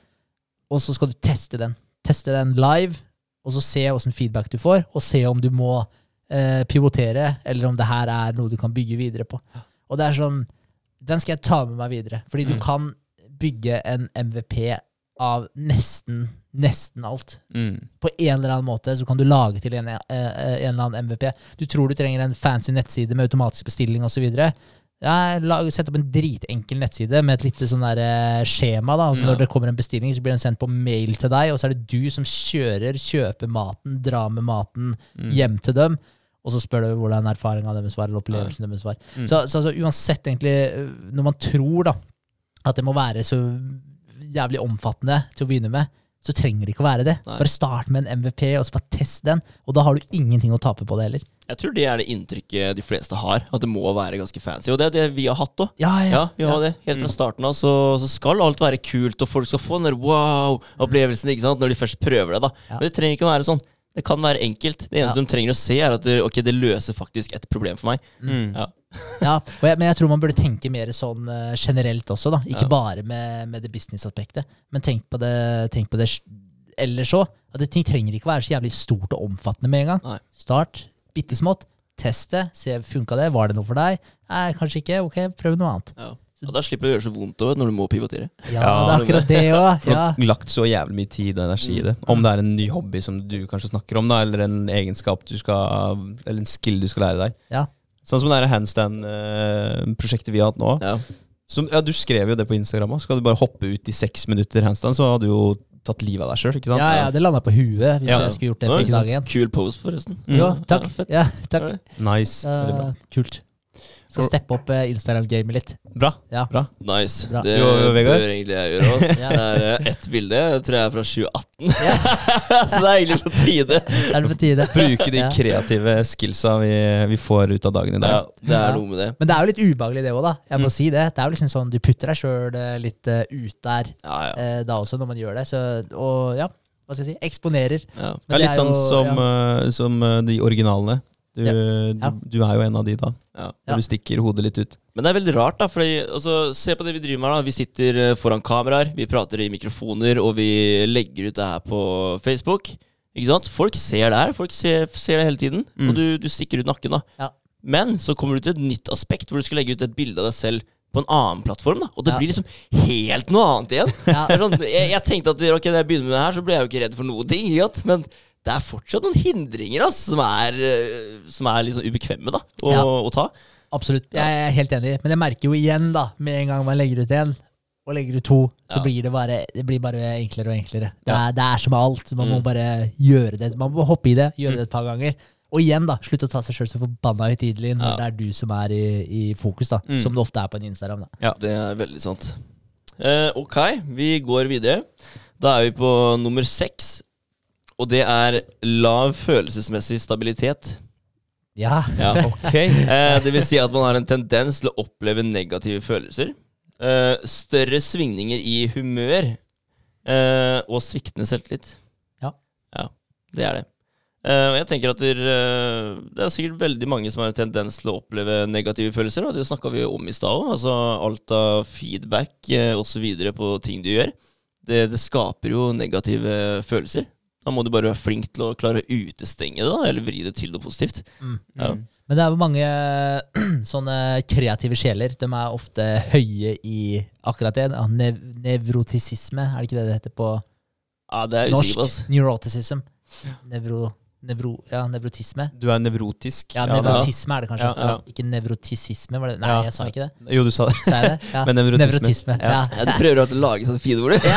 og så skal du teste den. Teste den live, og så se åssen feedback du får, og se om du må eh, pivotere, eller om det her er noe du kan bygge videre på. Og det er sånn Den skal jeg ta med meg videre, fordi du Mm. kan bygge en MVP av nesten, nesten alt på en eller annen måte så kan du lage til en, eh, eh, en eller annen MVP. Du tror du trenger en fancy nettside med automatisk bestilling osv. Ja, Sett opp en dritenkel nettside med et lite sånn der, eh, skjema. da, altså Ja. Når det kommer en bestilling, så blir den sendt på mail til deg, og så er det du som kjører, kjøper maten, drar med maten Mm. hjem til dem. Og så spør du hvordan erfaringa deres var, eller opplevelsen deres var. Mm. Så, så altså, uansett, egentlig, når man tror da at det må være så jævlig omfattende til å begynne med, så trenger det ikke å være det. Nei. Bare start med en MVP, og så bare test den. Og da har du ingenting å tape på det heller. Jeg tror det er det inntrykket de fleste har, at det må være ganske fancy. Og det er det vi har hatt òg. Ja, ja. Ja, vi har det. Helt fra starten av så, så skal alt være kult, og folk skal få den der wow-opplevelsen ikke sant, når de først prøver det. da. Ja. Men det trenger ikke å være sånn. Det kan være enkelt. Det eneste Ja. de trenger å se, er at det, okay, det løser faktisk et problem for meg. Mm. Ja. Ja, og jeg, men jeg tror man burde tenke mer sånn eh, generelt også, da. Ikke Ja. bare med, med det business-aspektet, men tenk på det, tenk på det ellers òg. At det, ting trenger ikke være så jævlig stort og omfattende med en gang. Nei. Start bitte smått. Test det. Se, funka det? Var det noe for deg? Nei, kanskje ikke. Ok, prøv noe annet. Ja. Og da slipper du å gjøre så vondt også, når du må pivotere. Ja, Ja, det er akkurat det òg. Du Ja. har lagt så jævlig mye tid og energi i det. Om det er en ny hobby som du kanskje snakker om, da, eller en egenskap du skal Eller en skill du skal lære deg. Ja. Sånn som det handstand-prosjektet vi har hatt nå. Ja. Som, ja, du skrev jo det på Instagram òg. Skal du bare hoppe ut i seks minutter handstand, så hadde du jo tatt livet av deg sjøl. Ja, ja, det landa på huet hvis Ja. jeg skulle gjort det Oi, for ikke dagen igjen. Kul pose, forresten. Mm. Jo, takk. Ja, takk. Nice. Eh, kult. Skal steppe opp eh, Instagram-gamet litt. Bra. Ja. bra. Nice. Bra. Det Jo, jo, det bør egentlig jeg gjøre. Også. Ja. Det er eh, ett bilde, jeg tror jeg er fra 2018. så det er egentlig på tide. Er det på tide? Bruke de Ja. kreative skillsa vi, vi får ut av dagen i dag. Ja, det er Ja. noe med det. Men det er jo litt ubehagelig, det òg, da. Jeg må Mm. si det. Det er jo liksom sånn, Du putter deg sjøl litt eh, ut der Ja, ja. eh, da også, når man gjør det. Så, og ja, hva skal jeg si? Eksponerer. ja. Det Men er litt det er sånn jo- som, ja. uh, som de originalene. Du, Ja. du, Ja. du er jo en av de, da. ja. Ja. Når du stikker hodet litt ut. Men det er veldig rart, da. For altså, se på det vi driver med her. da Vi sitter eh, foran kameraer, vi prater i mikrofoner, og vi legger ut det her på Facebook. Ikke sant? Folk ser det her. Folk ser, ser det hele tiden. Mm. Og du, du stikker ut nakken, da. Ja. Men så kommer du til et nytt aspekt, hvor du skal legge ut et bilde av deg selv på en annen plattform. da Og det Ja. blir liksom helt noe annet igjen. Ja. Sånn, jeg, jeg tenkte at ok, når jeg begynner med det her, så ble jeg jo ikke redd for noe ting. ikke sant? Men det er fortsatt noen hindringer altså, som er, eh, som er sånn ubekvemme da å, Ja. å ta. Absolutt. Jeg er helt enig. Men jeg merker jo igjen, da, med en gang man legger ut en, og legger ut to, så Ja. blir det bare, det blir bare enklere og enklere. Det er, det er som med alt. Man må Mm. bare gjøre det. Man må hoppe i det, gjøre det et par ganger. Og igjen, da, slutt å ta seg sjøl så forbanna høytidelig når Ja. det er du som er i, i fokus, da. Mm. Som det ofte er på en Instagram. da. Ja. Det er veldig sant. Eh, ok, vi går videre. Da er vi på nummer seks. Og det er lav følelsesmessig stabilitet. Ja. Ja. Ok. Eh, det vil si at man har en tendens til å oppleve negative følelser. Eh, større svingninger i humør eh, og sviktende selvtillit. Ja. Ja, det er det. Eh, og jeg tenker at det, eh, det er sikkert veldig mange som har en tendens til å oppleve negative følelser, og det snakka vi om i stad òg. Altså alt av feedback eh, osv. på ting du gjør. Det, det skaper jo negative følelser. Da må du bare være flink til å klare å utestenge det, da, eller vri det til noe positivt. Mm. Ja. Men det er jo mange sånne kreative sjeler. De er ofte høye i akkurat det. Nev nevrotisisme, er det ikke det det heter på Ja, det er jeg usikker norsk? Altså. Neuroticism. Nevro, nevro, ja, nevrotisme. Du er nevrotisk. Ja, nevrotisme nevrotisme er det kanskje. Ja, ja. Ikke nevrotisisme, var det? Nei, Ja. jeg sa ikke det. Jo, du sa det. Sa jeg det? Ja. Men nevrotisme. nevrotisme. Ja. Ja. Ja, du prøver å lage sånne fine ord, du.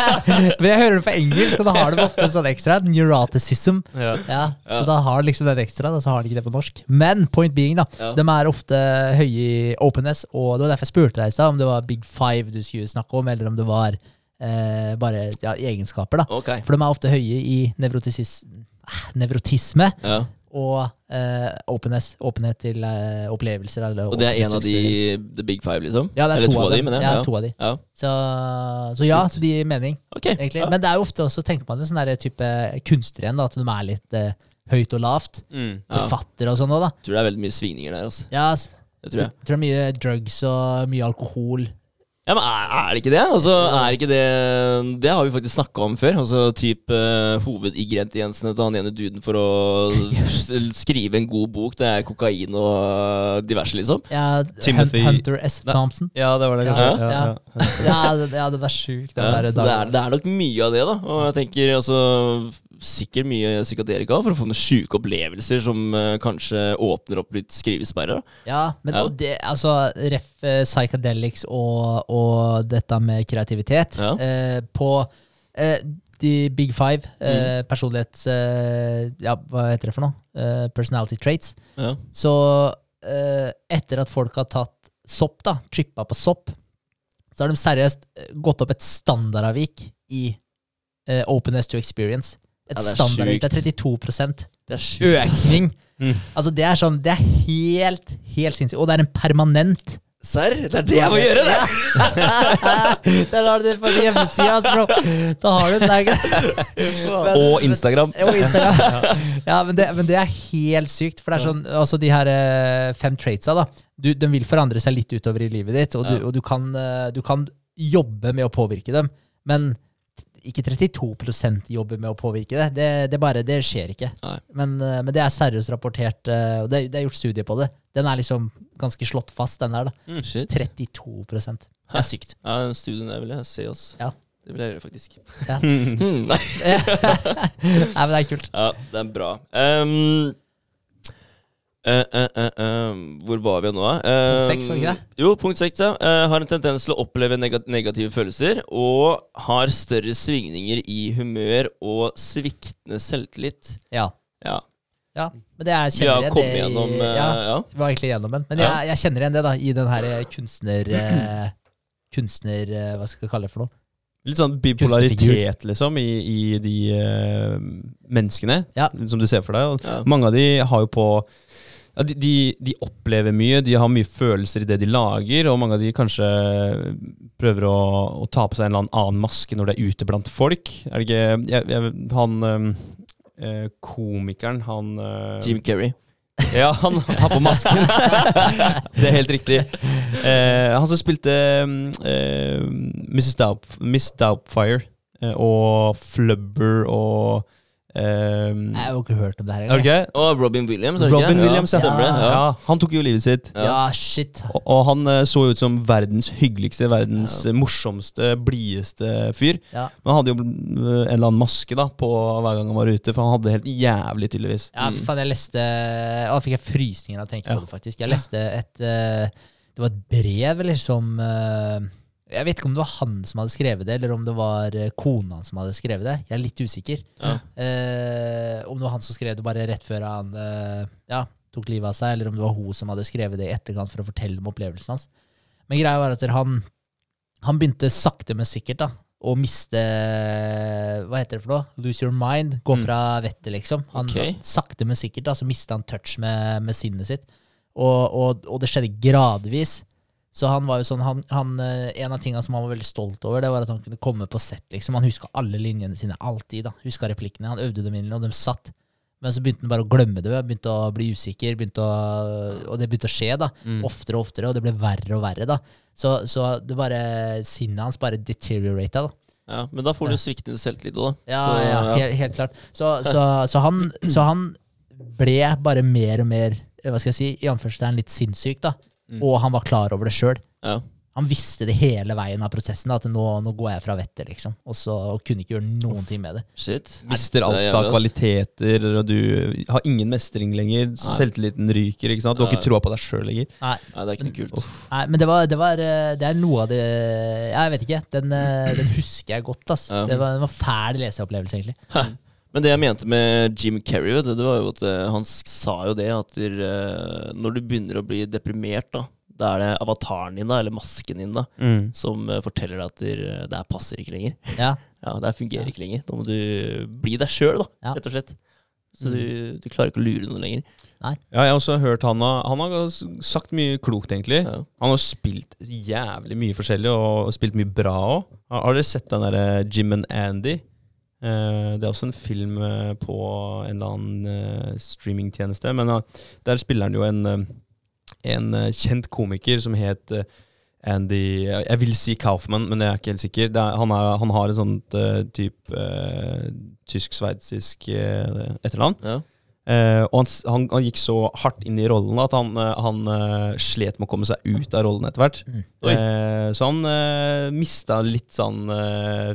Men jeg hører det på engelsk, og da har de ofte en sånn ekstra. Neuroticism. Ja. Ja, så da har de liksom den ekstra, og så har de ikke det på norsk. Men point being, da. Ja. De er ofte høye i openness, og det var derfor jeg spurte deg i stad om det var Big Five du skulle snakke om, eller om det var eh, bare ja, egenskaper, da. Okay. For de er ofte høye i nevrotisis, ah, nevrotisme Ja. og eh, openness, åpenhet til eh, opplevelser. Eller Og det er en av de experience. The Big Five, liksom? Ja, det er Eller to, av dem. mener jeg. ja, Ja. to av de. Ja. Så, så ja, så de gir mening, Ok. egentlig. Men det er jo ofte også, tenker man jo sånn der type kunstner igjen, da, at de er litt eh, høyt og lavt. Mm. Forfattere og sånn òg, da. tror det er veldig mye svingninger der, altså. Ja, Det tror jeg. jeg tror det er mye drugs og mye alkohol. Ja, men er, er det ikke det? Altså, er ikke det Det har vi faktisk snakka om før. Altså type uh, Hovedingrediensene til han ene duden for å skrive en god bok, det er kokain og uh, diverse, liksom. Ja, Timothy- Hunter S. Thompson. Ja, det var det kanskje. ja. Ja, ja. Ja, det- ja, den er sjuk. Det, Ja, det, er, det er nok mye av det, da. Og jeg tenker altså Sikkert mye psykadelika for å få noen sjuke opplevelser som eh, kanskje åpner opp litt skrivesperrer. Ja, men Ja. og det, altså Ref eh, psychedelics og, og dette med kreativitet Ja. eh, På eh, de big five eh, personlighets... Eh, ja, hva heter det for noe? Eh, personality traits. Ja. Så eh, etter at folk har tatt sopp, da, trippa på sopp, så har de seriøst eh, gått opp et standardavvik i eh, openness to experience. Et Ja, det er standardavvik. Det er 32 Det er sjukt. økning. Mm. Altså Det er sånn, det er helt helt sinnssykt. Og det er en permanent Serr? Det er det jeg må gjøre, det! Der har du det på hjemmesida, bro. Da har du den der. Og Instagram. Og Instagram. Ja, men det, men det er helt sykt. For det er sånn, altså de her eh, fem traitsa, da. Du, de vil forandre seg litt utover i livet ditt, og du, og du, kan, eh, du kan jobbe med å påvirke dem. Men ikke 32 jobber med å påvirke det. Det, det bare, det skjer ikke. Men, eh, men det er seriøst rapportert, eh, og det, det er gjort studier på det. Den er liksom ganske slått fast, den der. da. Mm, shit. 32 Det er sykt. Ja, den studien der vil jeg se, oss. Ja. Det vil jeg gjøre, faktisk. Ja. Nei. Nei, men det er kult. Ja, det er bra. Ehm, eh, uh, eh, eh, hvor var vi nå, da? Ehm, Punkt seks, var det ikke det? Jo, punkt seks. Ja. Eh, har en tendens til å oppleve nega negative følelser og har større svingninger i humør og sviktende selvtillit. Ja. Ja. ja. Men det er, Vi har kjenner igjen kommet det gjennom eh, ja, ja. Vi var egentlig gjennom den. Men jeg, jeg kjenner igjen det da i den her eh, kunstner... Eh, kunstner... Eh, hva skal jeg kalle det for noe? Litt sånn bipolaritet, liksom, i, i de eh, menneskene Ja. som du ser for deg. Og Ja. Mange av de har jo på ja, de, de, de opplever mye, de har mye følelser i det de lager, og mange av de kanskje prøver å, å ta på seg en eller annen maske når de er ute blant folk. Er det ikke jeg, jeg, Han eh, komikeren, han øh, Jim Carrey. Ja, han har på masken. det er helt riktig. Eh, han som spilte eh, Mrs. Doubt, Miss Doubtfire eh, og Flubber og eh, Jeg har jo ikke hørt om det her Er engang. Okay. Og Robin Williams, Robin ikke? Williams, ja. Ja. Ja. Han tok jo livet sitt. Ja. Ja, shit. Og, og han eh, så ut som verdens hyggeligste, verdens morsomste, blideste fyr. Ja. Men han hadde jo eh, en eller annen maske da på hver gang han var ute, for han hadde det helt jævlig, tydeligvis. Ja, Mm. faen, jeg leste Å, fikk jeg frysninger av å tenke Ja. på det, faktisk. Jeg leste et uh, Det var et brev, eller, som eh, Jeg vet ikke om det var han som hadde skrevet det, eller om det var eh, kona som hadde skrevet det. Jeg er litt usikker. Ja. Eh, om det var han som skrev det bare rett før han eh, ja, tok livet av seg, eller om det var hun som hadde skrevet det i etterkant for å fortelle om opplevelsen hans. Men greia var at han, han begynte sakte, men sikkert da, å miste Hva heter det for noe? Lose your mind. Gå Mm. fra vettet, liksom. Han, okay. Sakte, men sikkert da, så mista han touch med, med sinnet sitt. Og, og, og det skjedde gradvis. Så han var jo sånn, han, han, eh, En av tingene som han var veldig stolt over, det var at han kunne komme på sett. liksom. Han huska alle linjene sine. Alltid. da. Huska replikkene. Han øvde dem inn, og de satt. Men så begynte han bare å glemme det. Begynte å bli usikker. å, Og det begynte å skje da, Mm. oftere og oftere, og det ble verre og verre. da. Så, så det bare, sinnet hans bare deteriorata. da. Ja, men da får du sviktende selvtillit òg, da. Ja, Så, ja, Helt, helt klart. Så, så, så, han, så han ble bare mer og mer hva skal jeg si, i anførselstegn litt sinnssyk. da. Mm. Og han var klar over det sjøl. ja. Han visste det hele veien av prosessen, da, at nå, nå går jeg fra vettet. liksom. Og så og kunne ikke gjøre noen ting med det. Shit. Mister alt Det av kvaliteter, og du har ingen mestring lenger. Selvtilliten ryker. ikke sant? Du har ikke Nei. troa på deg sjøl lenger. Nei, Nei, det er ikke noe kult. nei men det, var, det, var, eh, det er noe av det Jeg vet ikke. Den, eh, den husker jeg godt. ass. Ja. Det var en fæl leseopplevelse, egentlig. Men det jeg mente med Jim Carrey, det, det var jo at eh, han sa jo det at der, eh, når du begynner å bli deprimert, da, da er det avataren din, da, eller masken din, da, Mm. som eh, forteller deg at der, det her passer ikke lenger. Ja, Ja, Det her fungerer ikke lenger. Da må du bli deg sjøl, da, Ja. rett og slett. Så du, du klarer ikke å lure noe lenger. Nei. Ja, jeg har også hørt han har, han har sagt mye klokt, egentlig. Ja. Han har spilt jævlig mye forskjellig, og spilt mye bra òg. Har, har dere sett den derre Jim and Andy? Eh, det er også en film eh, på en eller annen eh, streamingtjeneste. Men der spiller han jo en, en kjent komiker som het Andy Jeg vil si Kaufman, men jeg er ikke helt sikker. Er, han, er, han har et sånt uh, type uh, tysk-sveitsisk uh, etternavn. Ja. Eh, og han, han, han gikk så hardt inn i rollen at han, eh, han uh, slet med å komme seg ut av rollen etter hvert. Mm. Eh, så han uh, mista litt sånn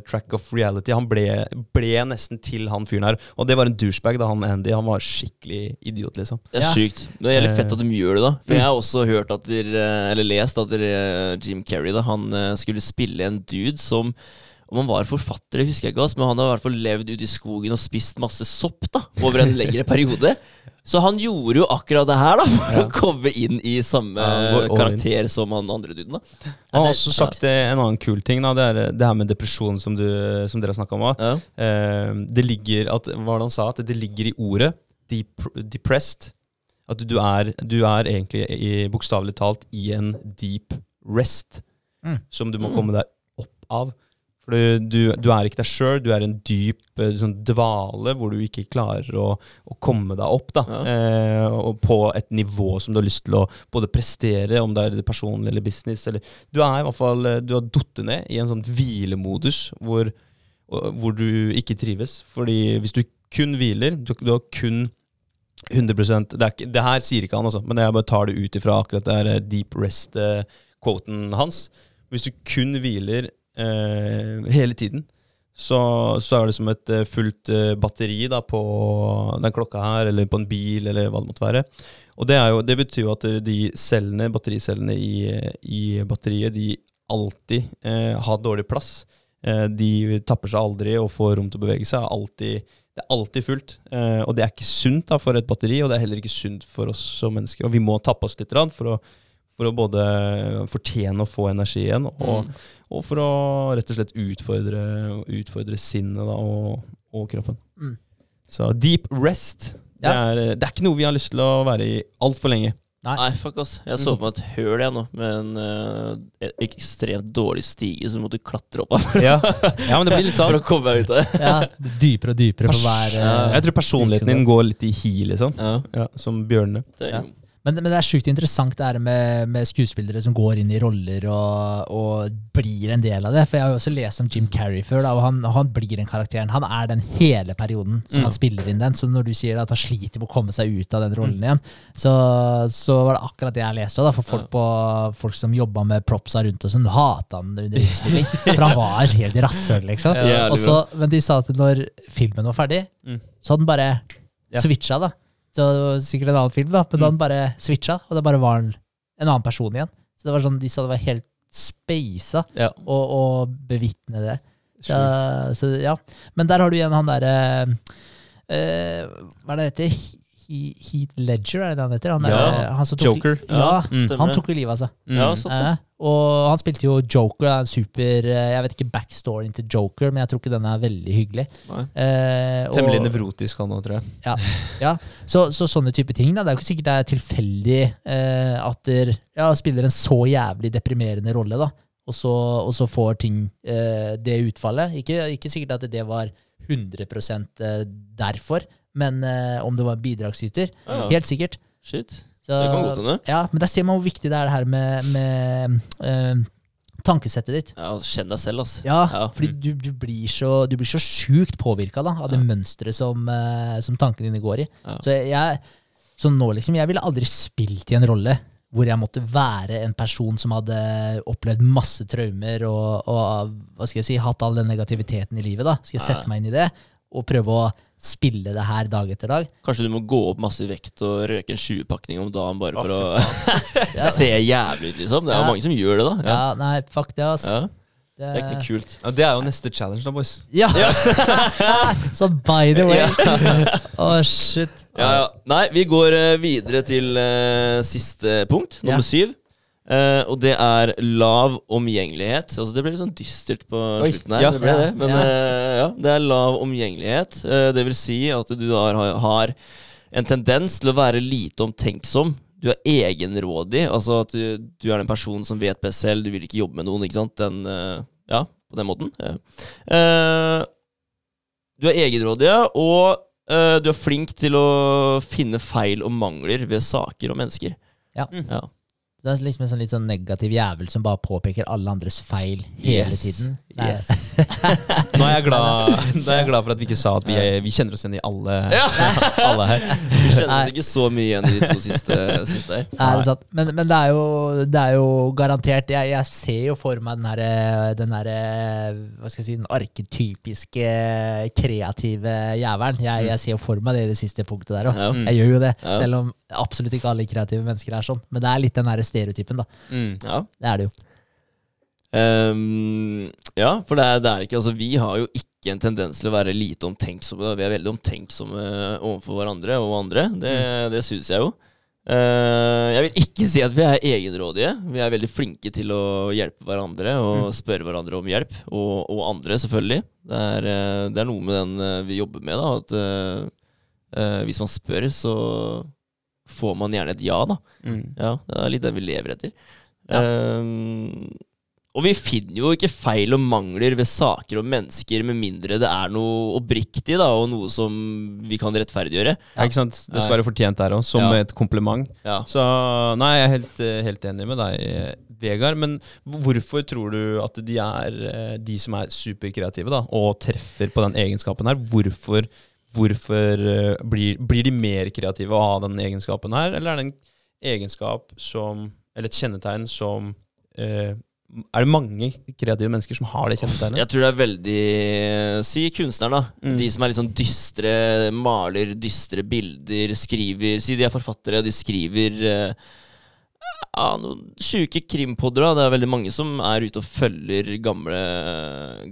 track of reality. Han ble, ble nesten til han fyren her. Og det var en douchebag, da han Andy. Han var skikkelig idiot, liksom. Det er Ja. sykt. Men det er jævlig fett at de gjør det, da. For mm. jeg har også hørt at der, eh, Eller lest at der, eh, Jim Carrey da Han skulle spille en dude som om han var forfatter, det husker jeg ikke, men han har i hvert fall levd ute i skogen og spist masse sopp da over en lengre periode. Så han gjorde jo akkurat det her da for Ja. å komme inn i samme Ja, og, og karakter som han andre duden. da Han har også sagt en annen kul ting. Da, det er eh, det her med depresjon som, du, som dere har snakka om. Ja. Eh, det ligger at, Hva var det han sa? At det ligger i ordet dep depressed. At du er, du er egentlig i- bokstavelig talt i en deep rest Mm. som du må Mm. komme deg opp av. For du, du, du er ikke deg sjøl, du er i en dyp eh, sånn dvale hvor du ikke klarer å, å komme deg opp. da, Ja. eh, og På et nivå som du har lyst til å både prestere, om det er det personlig eller business. eller Du er i hvert fall, eh, du har datt ned i en sånn hvilemodus hvor, hvor du ikke trives. Fordi hvis du kun hviler, du, du har kun 100 det, ikke, det her sier ikke han, altså, men jeg bare tar det ut ifra akkurat det her eh, deep rest-quoten hans. Hvis du kun hviler hele tiden, så, så er det som et eh, fullt eh, batteri da, på den klokka her, eller på en bil, eller hva det måtte være. Og det, jo, det betyr jo at de cellene, battericellene i, i batteriet, de alltid eh, har dårlig plass. Eh, de tapper seg aldri og får rom til å bevege seg. Alltid, det er alltid fullt. Eh, og det er ikke sunt da, for et batteri, og det er heller ikke sunt for oss som mennesker. Og vi må tappe oss litt for å, for å både fortjene å få energi igjen, og, Mm. og for å rett og slett utfordre, utfordre sinnet da, og, og kroppen. Mm. Så deep rest, det, er, det er ikke noe vi har lyst til å være i altfor lenge. Nei. Nei, fuck ass. Jeg så på meg et høl jeg nå, med en uh, ekstremt dårlig stige som måtte klatre opp av Ja, ja men det blir litt sånn. for å komme meg ut av det. Ja, dypere og dypere for hver Ja. eh, Jeg tror personligheten din går litt i hi, liksom. Ja, Ja, som bjørnene. det Ja. Men, men det er sjukt interessant det her med, med skuespillere som går inn i roller og, og blir en del av det. For jeg har jo også lest om Jim Carrey før, da, og han, han blir den karakteren. Han er den hele perioden som Mm. han spiller inn den. Så når du sier at han sliter med å komme seg ut av den rollen igjen, så, så var det akkurat det jeg leste. Da, for folk, på, folk som jobba med propsa rundt og sånn, hata han under innspilling. For han var helt rasshøl, liksom. Ja. Også, men de sa at når filmen var ferdig, Mm. så hadde han bare Ja. switcha, da. Så det var sikkert en annen film, da, men da Mm. han bare switcha, og det bare var en, en annen person igjen. Så det var sånn, De sa det var helt speisa Ja. å, å bevitne det. Så, så ja. Men der har du igjen han derre eh, Hva er det heter? Heat Ledger, er det det han heter? Han, Ja. Er, han tok, Joker. Ja, Mm. han tok jo livet av seg. Mm. Ja, Og han spilte jo Joker, en super eh, Jeg vet ikke backstoryen til Joker, men jeg tror ikke den er veldig hyggelig. Eh, Temmelig nevrotisk han òg, tror jeg. ja, så, så sånne type ting. Da. Det er jo ikke sikkert det er tilfeldig eh, at der, ja, spiller en så jævlig deprimerende rolle, da. Og så, og så får ting eh, det utfallet. Ikke, ikke sikkert at det var 100 eh, derfor, men eh, om det var en bidragsyter. Ja, ja. Helt sikkert. Shit. Så, Det kan godt hende. ja, men der ser man hvor viktig det er det her med, med uh, tankesettet ditt. Ja, Kjenn deg selv, altså. Ja, Ja. fordi du, du blir så, du blir så sjukt påvirka av det Ja. mønsteret som, uh, som tankene dine går i. Ja. Så jeg, så nå liksom, jeg ville aldri spilt i en rolle hvor jeg måtte være en person som hadde opplevd masse traumer og, og hva skal jeg si, hatt all den negativiteten i livet. da. Skal jeg sette meg inn i det og prøve å spille det her dag etter dag? Kanskje du må gå opp masse vekt og røke en 20-pakning om dagen bare for å se jævlig ut, liksom. Det er jo Ja. mange som gjør det, da. Ja, nei, fuck det, ass. Ja, Det, Det er ikke kult. Ja, det er jo neste challenge, da, boys. Ja! sånn by the way. Å, shit. Ja, ja. Nei, vi går eh, videre til uh, siste punkt, nummer Ja. syv. Eh, og det er lav omgjengelighet. Altså Det ble litt sånn dystert på Oi, slutten her. ja. det ble det. Men Ja. Uh, ja, det er lav omgjengelighet. Uh, det vil si at du har, har en tendens til å være lite omtenksom. Du er egenrådig. Altså at du, du er den personen som vet best selv. Du vil ikke jobbe med noen. ikke sant? Den, ja, på den måten. Eh, du er egenrådig, ja, og eh, du er flink til å finne feil og mangler ved saker og mennesker. Ja. Ja. Det er liksom en sånn litt sånn negativ jævel som bare påpeker alle andres feil hele Yes. tiden. Er- Yes. Nå er jeg glad, nå er jeg glad for at vi ikke sa at vi, vi kjenner oss igjen i alle, alle her. Vi kjenner oss ikke så mye igjen i de to siste, siste her. Nei, det er sant. Men, men det, er jo, det er jo garantert Jeg, jeg ser jo for meg den herre den her, Hva skal jeg si Den arketypiske kreative jævelen. Jeg, jeg ser jo for meg det i det siste punktet der òg. Ja. Jeg gjør jo det. Ja. Selv om absolutt ikke alle kreative mennesker er sånn. Men det er litt den der stereotypen, da. Mm. Ja. Det er det jo. Um, ja, for det er, det er ikke Altså, vi har jo ikke en tendens til å være lite omtenksomme. Vi er veldig omtenksomme overfor hverandre og andre. Det, det syns jeg jo. Uh, jeg vil ikke si at vi er egenrådige. Vi er veldig flinke til å hjelpe hverandre og spørre hverandre om hjelp. Og, og andre, selvfølgelig. Det er, eh, det er noe med den eh, vi jobber med, da. At uh, hvis man spør, så får man gjerne et ja, da. Mm. Ja, det er litt det vi lever etter. Ja. Um, og vi finner jo ikke feil og mangler ved saker og mennesker med mindre det er noe oppriktig da, og noe som vi kan rettferdiggjøre. Ja, ikke sant? Det skal være fortjent der òg, som Ja. et kompliment. Ja. Så nei, jeg er helt, helt enig med deg, Vegard. Men hvorfor tror du at de er eh, de som er superkreative da, og treffer på den egenskapen her? Hvorfor, hvorfor eh, blir, blir de mer kreative av å ha den egenskapen her, eller er det en egenskap som Eller et kjennetegn som eh, Er det mange kreative mennesker som har det kjennetegnet? Jeg tror det er veldig Si kunstneren, da. Mm. De som er litt sånn dystre, maler dystre bilder, skriver Si de er forfattere, de skriver eh, ja, noen sjuke krimpodder. da. Det er veldig mange som er ute og følger gamle,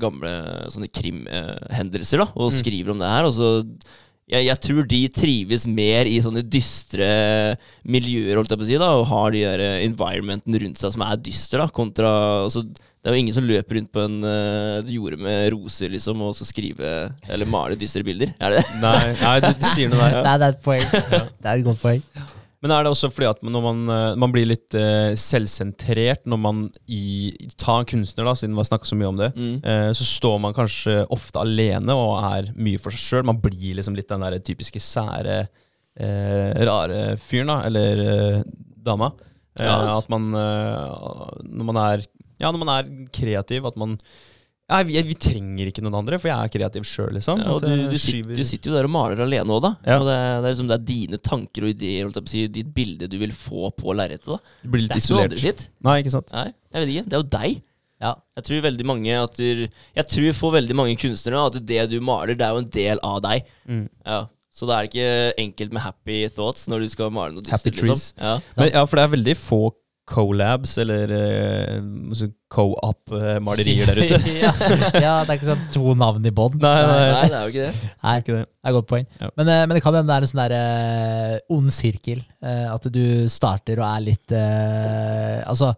gamle sånne krimhendelser da, og Mm. skriver om det her. Og så jeg, jeg tror de trives mer i sånne dystre miljøer, holdt jeg på å si, da, og har de der environmenten rundt seg som er dyster, da, kontra altså, Det er jo ingen som løper rundt på en uh, jorde med roser, liksom, og så skrive eller male dystre bilder. Er det det? Nei, nei du, du sier noe der. Ja. Nei, det er et poeng. Det er et godt poeng. Men er det også fordi at man, eh, man blir litt uh, selvsentrert når man i, Ta en kunstner, da, siden vi har snakket så mye om det. Mm. Uh, så står man kanskje ofte alene og er mye for seg sjøl. Man blir liksom litt den der typiske sære, uh, rare fyren, da, eller dama. Ja, altså. At man Når man er Ja, når man er kreativ, at man ja, vi, vi trenger ikke noen andre, for jeg er kreativ sjøl, liksom. Ja, og du, du, sitter, du sitter jo der og maler alene òg, da. Ja. Og det, det, er liksom, det er dine tanker og ideer, holdt si, ditt bilde du vil få på lerretet. du blir litt Det er ikke isolert. andre sitt. Nei, ikke sant. Nei, jeg vet ikke. Det er jo deg. Ja. Jeg tror veldig mange at du, Jeg tror for veldig mange kunstnere at det du maler, det er jo en del av deg. Mm. Ja. Så det er ikke enkelt med happy thoughts når du skal male noe Happy dystert. trees. Liksom. Ja. Ja, for det er veldig få collabs eller uh, co-op-malerier der ute. ja. ja, det er ikke sånn to navn i bånn. Nei, nei, Nei, det er jo ikke det. Nei, Ikke det. det er et godt poeng. Ja. Men, eh, men det kan hende det er en sånn der uh, ond sirkel. Uh, at du starter og er litt eh, Altså,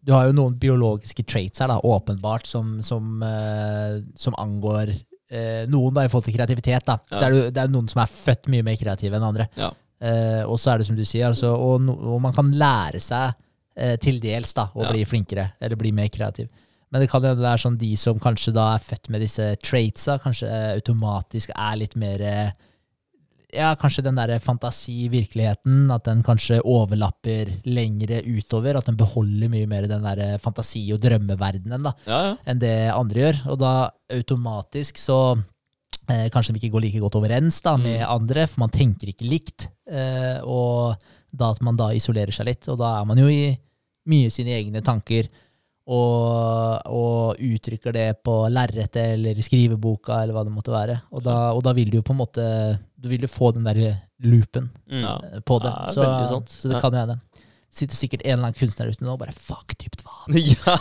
du har jo noen biologiske traits her, da, åpenbart, som, som, eh, som angår eh, noen da, i forhold til kreativitet. da. Så er det, det er noen som er født mye mer kreative enn andre. Ja. Eh, og så er det som du sier, altså, og, no, og man kan lære seg eh, til dels da, å Ja. bli flinkere, eller bli mer kreativ. Men det kan hende det er sånn de som kanskje da er født med disse traitsa, kanskje eh, automatisk er litt mer eh, ja, kanskje den der fantasi-virkeligheten, at den kanskje overlapper lengre utover, at den beholder mye mer den der fantasi- og drømmeverdenen da, Ja, ja. enn det andre gjør. Og da automatisk så eh, kanskje de ikke går like godt overens da, med andre, for man tenker ikke likt. Eh, og da at man da isolerer seg litt, og da er man jo i mye sine egne tanker. Og, og uttrykker det på lerretet eller i skriveboka eller hva det måtte være. Og da, og da vil du jo på en måte Du vil jo få den der loopen Mm. Ja. eh, på det. Ja, så, veldig sant. så det Ja. kan jo hende. Sitter sikkert en eller annen kunstner ute nå og bare Fuck, dypt vann. Ja,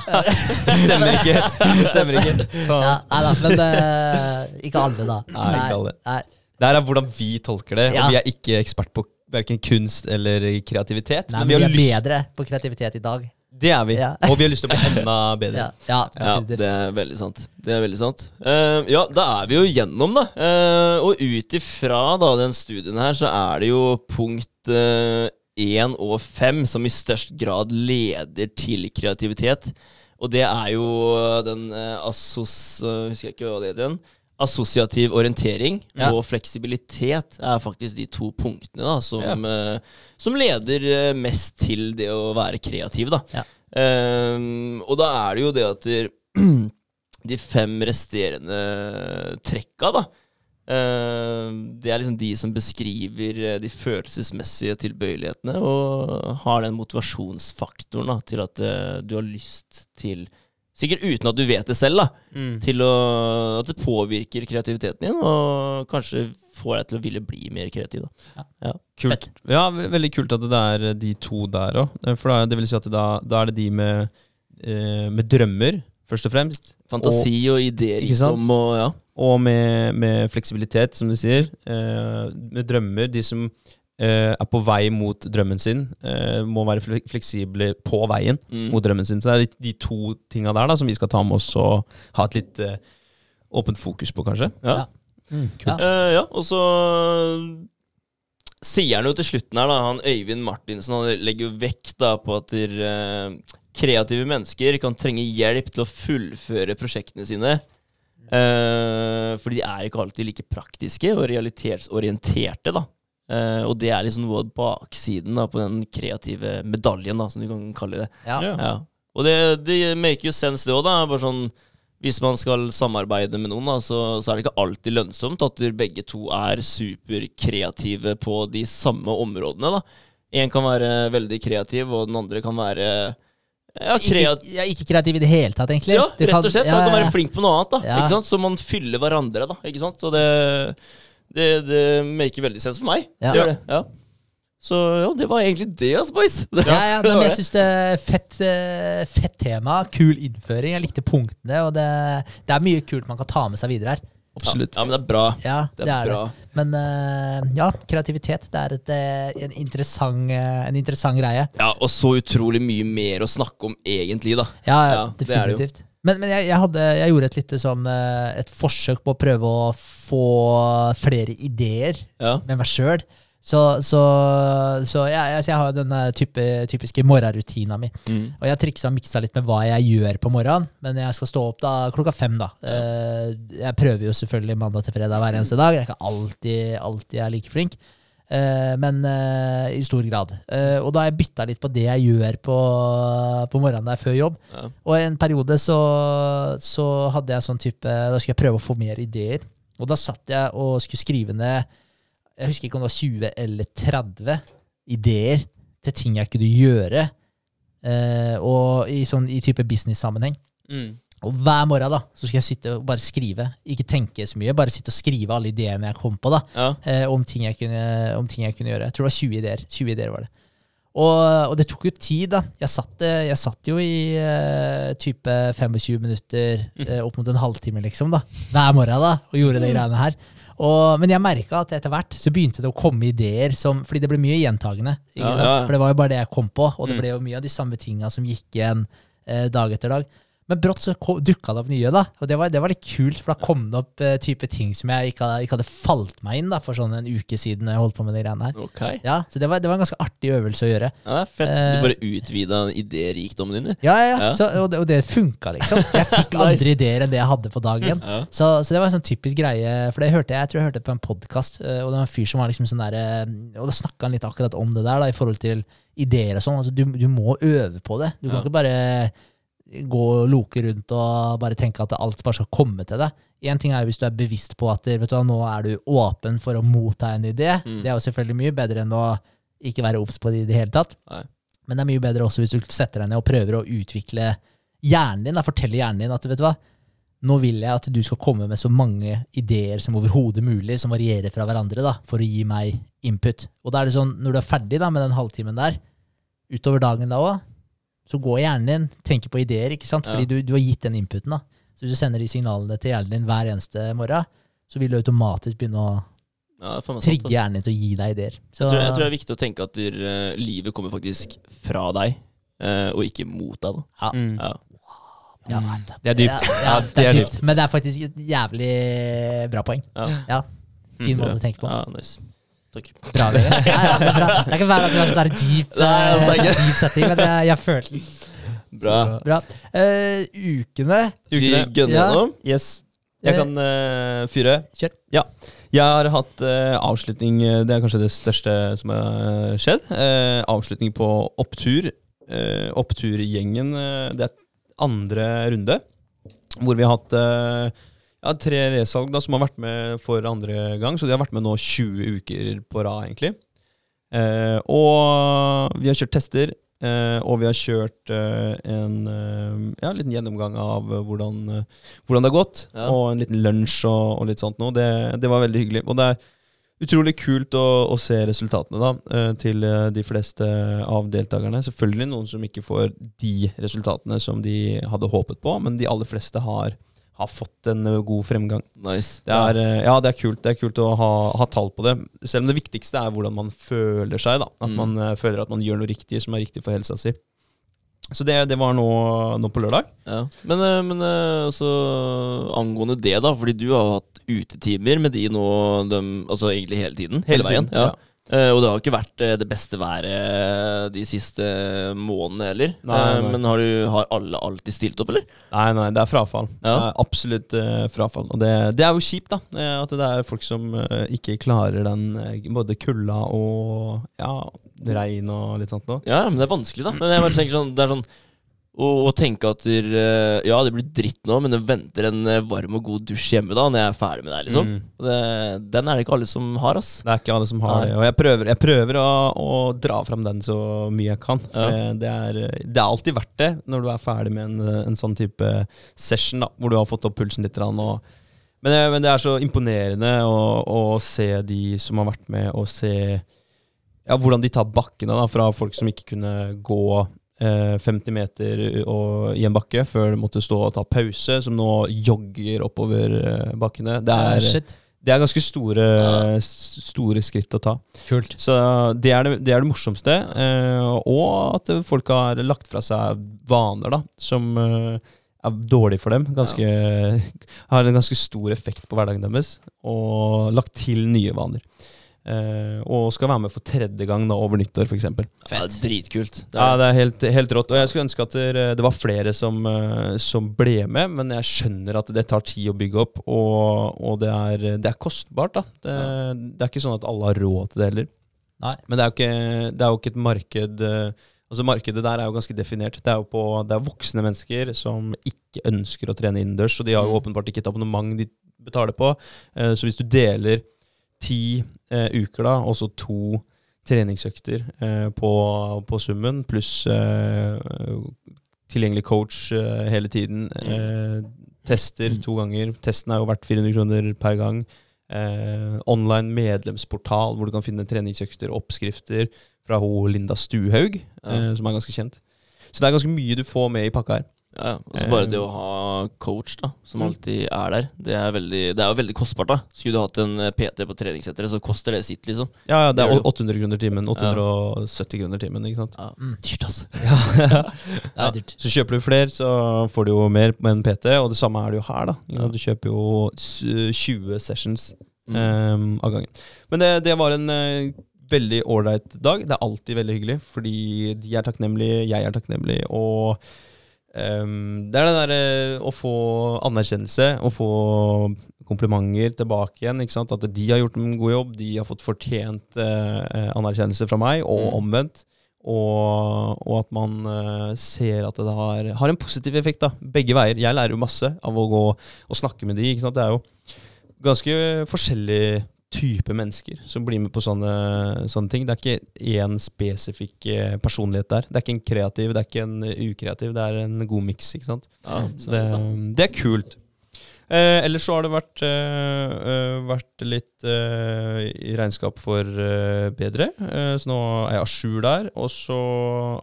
det stemmer ikke. Det stemmer ikke. Ja, nei da, men uh, ikke alle, da. Nei, ikke alle. Nei. Det her er hvordan vi tolker det, Ja. og vi er ikke ekspert på verken kunst eller kreativitet. Nei, men vi vi er lyst bedre på kreativitet i dag. Det er vi. Ja. Og vi har lyst til å bli enda bedre. Ja, ja, Ja, det er veldig sant. Det er veldig sant. Uh, ja, da er vi jo gjennom, da. Uh, og ut ifra den studien her, så er det jo punkt én og fem som i størst grad leder til kreativitet. Og det er jo den uh, assos... Uh, husker jeg ikke hva det heter igjen. Assosiativ orientering Ja. og fleksibilitet er faktisk de to punktene da, som, Ja. eh, som leder eh, mest til det å være kreativ. Da. Ja. Um, og da er det jo det at de fem resterende trekka, da ehm, Det er liksom de som beskriver eh, de følelsesmessige tilbøyelighetene, og har den motivasjonsfaktoren da, til at du har lyst til Sikkert uten at du vet det selv, da. Mm. Til å, at det påvirker kreativiteten din, og kanskje får deg til å ville bli mer kreativ. Da. Kult. Ja, veldig kult at det er de to der òg. For da, det vil si at da, da er det de med, eh, med drømmer, først og fremst. Fantasi og, ideer Ikke sant? om og ja. Og med, med fleksibilitet, som du sier. Eh, med drømmer. De som eh, er på vei mot drømmen sin, eh, må være fleksible på veien Mm. mot drømmen sin. Så det er de to tinga der da, som vi skal ta med oss og ha et litt eh, åpent fokus på, kanskje. Ja. Ja. Mm, Ja. Eh, ja, og så sier han jo til slutten her, da, han Øyvind Martinsen han legger jo vekt da på at der, eh, kreative mennesker kan trenge hjelp til å fullføre prosjektene sine. Eh, fordi de er ikke alltid like praktiske og realitetsorienterte, da. Eh, og det er liksom noe av baksiden da, på den kreative medaljen, da, som du kan kalle det. Ja. Ja. Ja. Og det, det make jo sense, det òg. Bare sånn hvis man skal samarbeide med noen, da, så, så er det ikke alltid lønnsomt at dere begge to er superkreative på de samme områdene. da. En kan være veldig kreativ, og den andre kan være ja, kreativ. Ikke, ja, ikke kreativ i det hele tatt, egentlig. Ja, rett og slett. ja, Man kan ja, være flink på noe annet. da, Ja. ikke sant? Så man fyller hverandre. da, ikke sant? Og det, det, det maker veldig sens for meg. Ja. Det gjør det, ja. Så ja, det var egentlig det, altså, boys. Det, Ja, ja, men jeg det. syns det er fett, eh, fett tema. Kul innføring. Jeg likte punktene, og det, det er mye kult man kan ta med seg videre her. Absolutt. Ja, men det er bra. Ja, Det det er bra. det. Men uh, ja, kreativitet det er et, eh, en, interessant, en interessant greie. Ja, og så utrolig mye mer å snakke om egentlig, da. Ja, Ja, det er det definitivt. Men, men jeg, jeg, hadde, jeg gjorde et lite sånn eh, Et forsøk på å prøve å få flere ideer Ja. med meg sjøl. Så, så, så jeg, jeg, har denne type, typiske morgenrutina mi. Mm. Og jeg triksa og miksa litt med hva jeg gjør på morgenen, men jeg skal stå opp da klokka fem. da. ja. Jeg prøver jo selvfølgelig mandag til fredag hver eneste dag. Jeg er ikke alltid, alltid er like flink, eh, men eh, i stor grad. Eh, Og da har jeg bytta litt på det jeg gjør på, på morgenen der før jobb. Ja. Og en periode så, så hadde jeg sånn type Da skulle jeg prøve å få mer ideer. Og da satt jeg og skulle skrive ned Jeg husker ikke om det var 20 eller 30 ideer til ting jeg kunne gjøre. Eh, og i, sånn, i type business-sammenheng. Mm. Og hver morgen da, så skal jeg sitte og bare skrive. Ikke tenke så mye, bare sitte og skrive alle ideene jeg kom på. da, Ja. eh, om, ting jeg kunne, om ting jeg kunne gjøre. Jeg tror det var 20 ideer. 20 ideer var det. Og, og det tok jo tid, da. Jeg satt, eh, jeg satt jo i eh, type 25 minutter, eh, opp mot en halvtime, liksom, da. Hver morgen da, og gjorde de greiene her. Og, men jeg merka at etter hvert så begynte det å komme ideer som Fordi det ble mye gjentagende. Ja, ja. For det var jo bare det jeg kom på, og det Mm. ble jo mye av de samme tinga som gikk igjen eh, dag etter dag. Men brått så dukka det opp nye, da. Og det var, det var litt kult, for da kom det opp uh, type ting som jeg ikke, hadde- ikke hadde falt meg inn da, for sånn en uke siden når jeg holdt på med de greiene her. Ok. Ja, Så det var, det var en ganske artig øvelse å gjøre. Ja, det fett. Uh, Du bare utvida idérikdommen din, du. Ja, ja, ja. Så, og, det, og det funka, liksom. Jeg fikk Nice. andre ideer enn det jeg hadde på dagen. Ja. Så, så det var en sånn typisk greie, for det hørte jeg, jeg tror jeg hørte på en podkast, og det var en fyr som var liksom sånn der eh, Og da snakka han litt akkurat om det der, da, i forhold til ideer og sånn. Altså, du, du må øve på det. Du kan ikke bare gå og loke rundt og bare tenke at alt bare skal komme til deg. Én ting er jo hvis du er bevisst på at vet du, nå er du åpen for å motta en idé. Mm. Det er jo selvfølgelig mye bedre enn å ikke være obs på det i det hele tatt. Nei. Men det er mye bedre også hvis du setter deg ned og prøver å utvikle hjernen din. Da, fortelle hjernen din at vet du hva, nå vil jeg at du skal komme med så mange ideer som overhodet mulig, som varierer fra hverandre, da, for å gi meg input. Og da er det sånn, når du er ferdig da, med den halvtimen der, utover dagen da òg, så går hjernen din, tenker på ideer, ikke sant? fordi Ja. du, du har gitt den inputen. da. Så hvis du sender de signalene til hjernen din hver eneste morgen, så vil du automatisk begynne å Ja, trigge hjernen din til å gi deg ideer. Så, Jeg tror, jeg tror det er viktig å tenke at eh, livet kommer faktisk fra deg, eh, og ikke mot deg. Da. ja, Mm. Ja. ja, Mm. Det er dypt. Ja, det er dypt. Men det er faktisk et jævlig bra poeng. Ja. Ja, Fin måte å tenke på. Ja, nice. Takk. Bra, Vegard. Ja, ja, det, er bra. det er ikke hver dag du har sånn deep, Nei, eh, deep setting, men jeg, jeg følte den. Bra. Så Bra. Uh, ukene ukene. vi gønner gønne Ja. gjennom? Yes. Jeg Eh, kan uh, fyre. Kjør. Ja. Jeg har hatt uh, avslutning Det er kanskje det største som har skjedd. Eh, avslutning på opptur. Eh, oppturgjengen. det er andre runde. Hvor vi har hatt ja, tre resalg da, som har vært med for andre gang. Så de har vært med nå 20 uker på rad, egentlig. Eh, og vi har kjørt tester. eh, og vi har kjørt eh, en eh, ja, liten gjennomgang av hvordan, eh, hvordan det har gått. Ja. Og en liten lunsj og, og litt sånt noe. Det, det var veldig hyggelig. Og det er utrolig kult å, å se resultatene da, eh, til de fleste av deltakerne. Selvfølgelig noen som ikke får de resultatene som de hadde håpet på, men de aller fleste har, har fått en eh, god fremgang. Nice. Det er, eh, ja, det er kult Det er kult å ha, ha tall på det. Selv om det viktigste er hvordan man føler seg. da At Mm. man eh, føler at man gjør noe riktig som er riktig for helsa si. Så det, det var nå, nå på lørdag. Ja. Men, men altså, angående det, da, fordi du har hatt utetimer med de nå de, altså egentlig hele tiden. Hele, veien. tiden, Ja. Eh, og det har ikke vært eh, det beste været de siste månedene heller. Nei, Eh, nei. men har, du, har alle alltid stilt opp, eller? Nei, nei, det er frafall. Ja. Det er absolutt eh, frafall. Og det, det er jo kjipt, da. eh, at det er folk som eh, ikke klarer den eh, både kulda og ja, regn og litt sånt noe. Ja, men det er vanskelig, da. Men jeg bare tenker sånn, det er sånn å, og tenke at der, eh, Ja, det blir dritt nå, men det venter en eh, varm og god dusj hjemme da når jeg er ferdig med det liksom. Mm. Det, den er det ikke alle som har, ass. Det er ikke alle som har Nei. det. Og jeg prøver, jeg prøver å, å dra fram den så mye jeg kan. Ja. det, er, det er alltid verdt det når du er ferdig med en, en sånn type session, da, hvor du har fått opp pulsen litt. Og, men, det, men det er så imponerende å, å se de som har vært med, og se ja, hvordan de tar bakkene da, fra folk som ikke kunne gå eh, 50 meter og, i en bakke før de måtte stå og ta pause, som nå jogger oppover eh, bakkene. Det er, Shit. det er ganske store, store skritt å ta. Kult. Så det er det, det, er det morsomste. Eh, og at folk har lagt fra seg vaner da, som eh, er dårlige for dem. Ganske, Har en ganske stor effekt på hverdagen deres. Og lagt til nye vaner. Eh, og skal være med for tredje gang da, over nyttår, f.eks. Ja, det er dritkult. Ja, det er helt, helt rått. Og jeg skulle ønske at det, det var flere som, eh, som ble med, men jeg skjønner at det tar tid å bygge opp, og, og det, er, det er kostbart. da. Det, det er ikke sånn at alle har råd til det heller. Nei. Men det er jo ikke, det er jo ikke et marked eh, Altså Markedet der er jo ganske definert. Det er jo på, det er voksne mennesker som ikke ønsker å trene innendørs, og de har jo Mm. åpenbart ikke et abonnement de betaler på. Eh, Så hvis du deler ti eh, uker, da, og så to treningsøkter eh, på, på summen, pluss eh, tilgjengelig coach eh, hele tiden, eh, tester to ganger Testen er jo verdt 400 kroner per gang. Eh, online medlemsportal hvor du kan finne treningsøkter oppskrifter fra ho Linda Stuhaug, som er ganske kjent. Så det er ganske mye du får med i pakka her. Ja, og så bare det å ha coach da, som alltid er der, det er, veldig, det er jo veldig kostbart. da Skulle du hatt en eh, PT på treningssenteret, så koster det sitt, liksom. Ja, ja, det er gjør det. 800 kroner timen. 870 kroner timen, ikke sant. Ja, Mm. Dyrt, altså. Det er dyrt. Så kjøper du flere, så får du jo mer med en PT, og det samme er det jo her, da. Du kjøper jo 20 sessions ehm, av gangen. Men det, det var en eh, veldig ålreit dag. Det er alltid veldig hyggelig, fordi de er takknemlige, jeg er takknemlig, og ehm, det er det derre å få anerkjennelse, å få komplimenter tilbake igjen. ikke sant? At de har gjort en god jobb, de har fått fortjent uh, anerkjennelse fra meg, og Mm. omvendt. Og, og at man uh, ser at det har, har en positiv effekt. da, Begge veier. Jeg lærer jo masse av å gå og snakke med de. ikke sant? Det er jo ganske forskjellige typer mennesker som blir med på sånne, sånne ting. Det er ikke én spesifikk eh, personlighet der. Det er ikke en kreativ, det er ikke en eh, ukreativ. Det er en god miks. ikke sant? Ja, Så det, det er kult. Eh, ellers så har det vært, eh, eh, vært litt eh, i regnskap for bedre. Så nå er jeg à jour der. Og så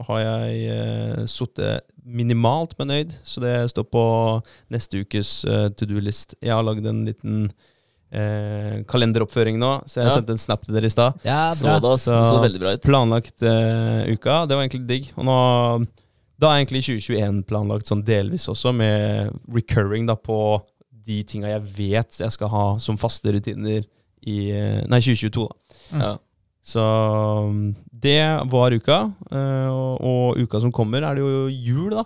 har jeg eh, sittet minimalt nøyd så det står på neste ukes to do-list. Jeg har lagd en liten eh, kalenderoppføring nå, så jeg Ja. sendte en snap til dere i stad. Ja, Så bra. det. Så- så veldig bra ut. Planlagt eh, uka. Det var egentlig digg. Og nå da er egentlig 2021 planlagt sånn delvis også, med recurring da på de tinga jeg vet jeg skal ha som faste rutiner i eh, Nei, 2022, da. Ja. Så um, det var uka. eh, og, og uka som kommer, er det jo jul, da.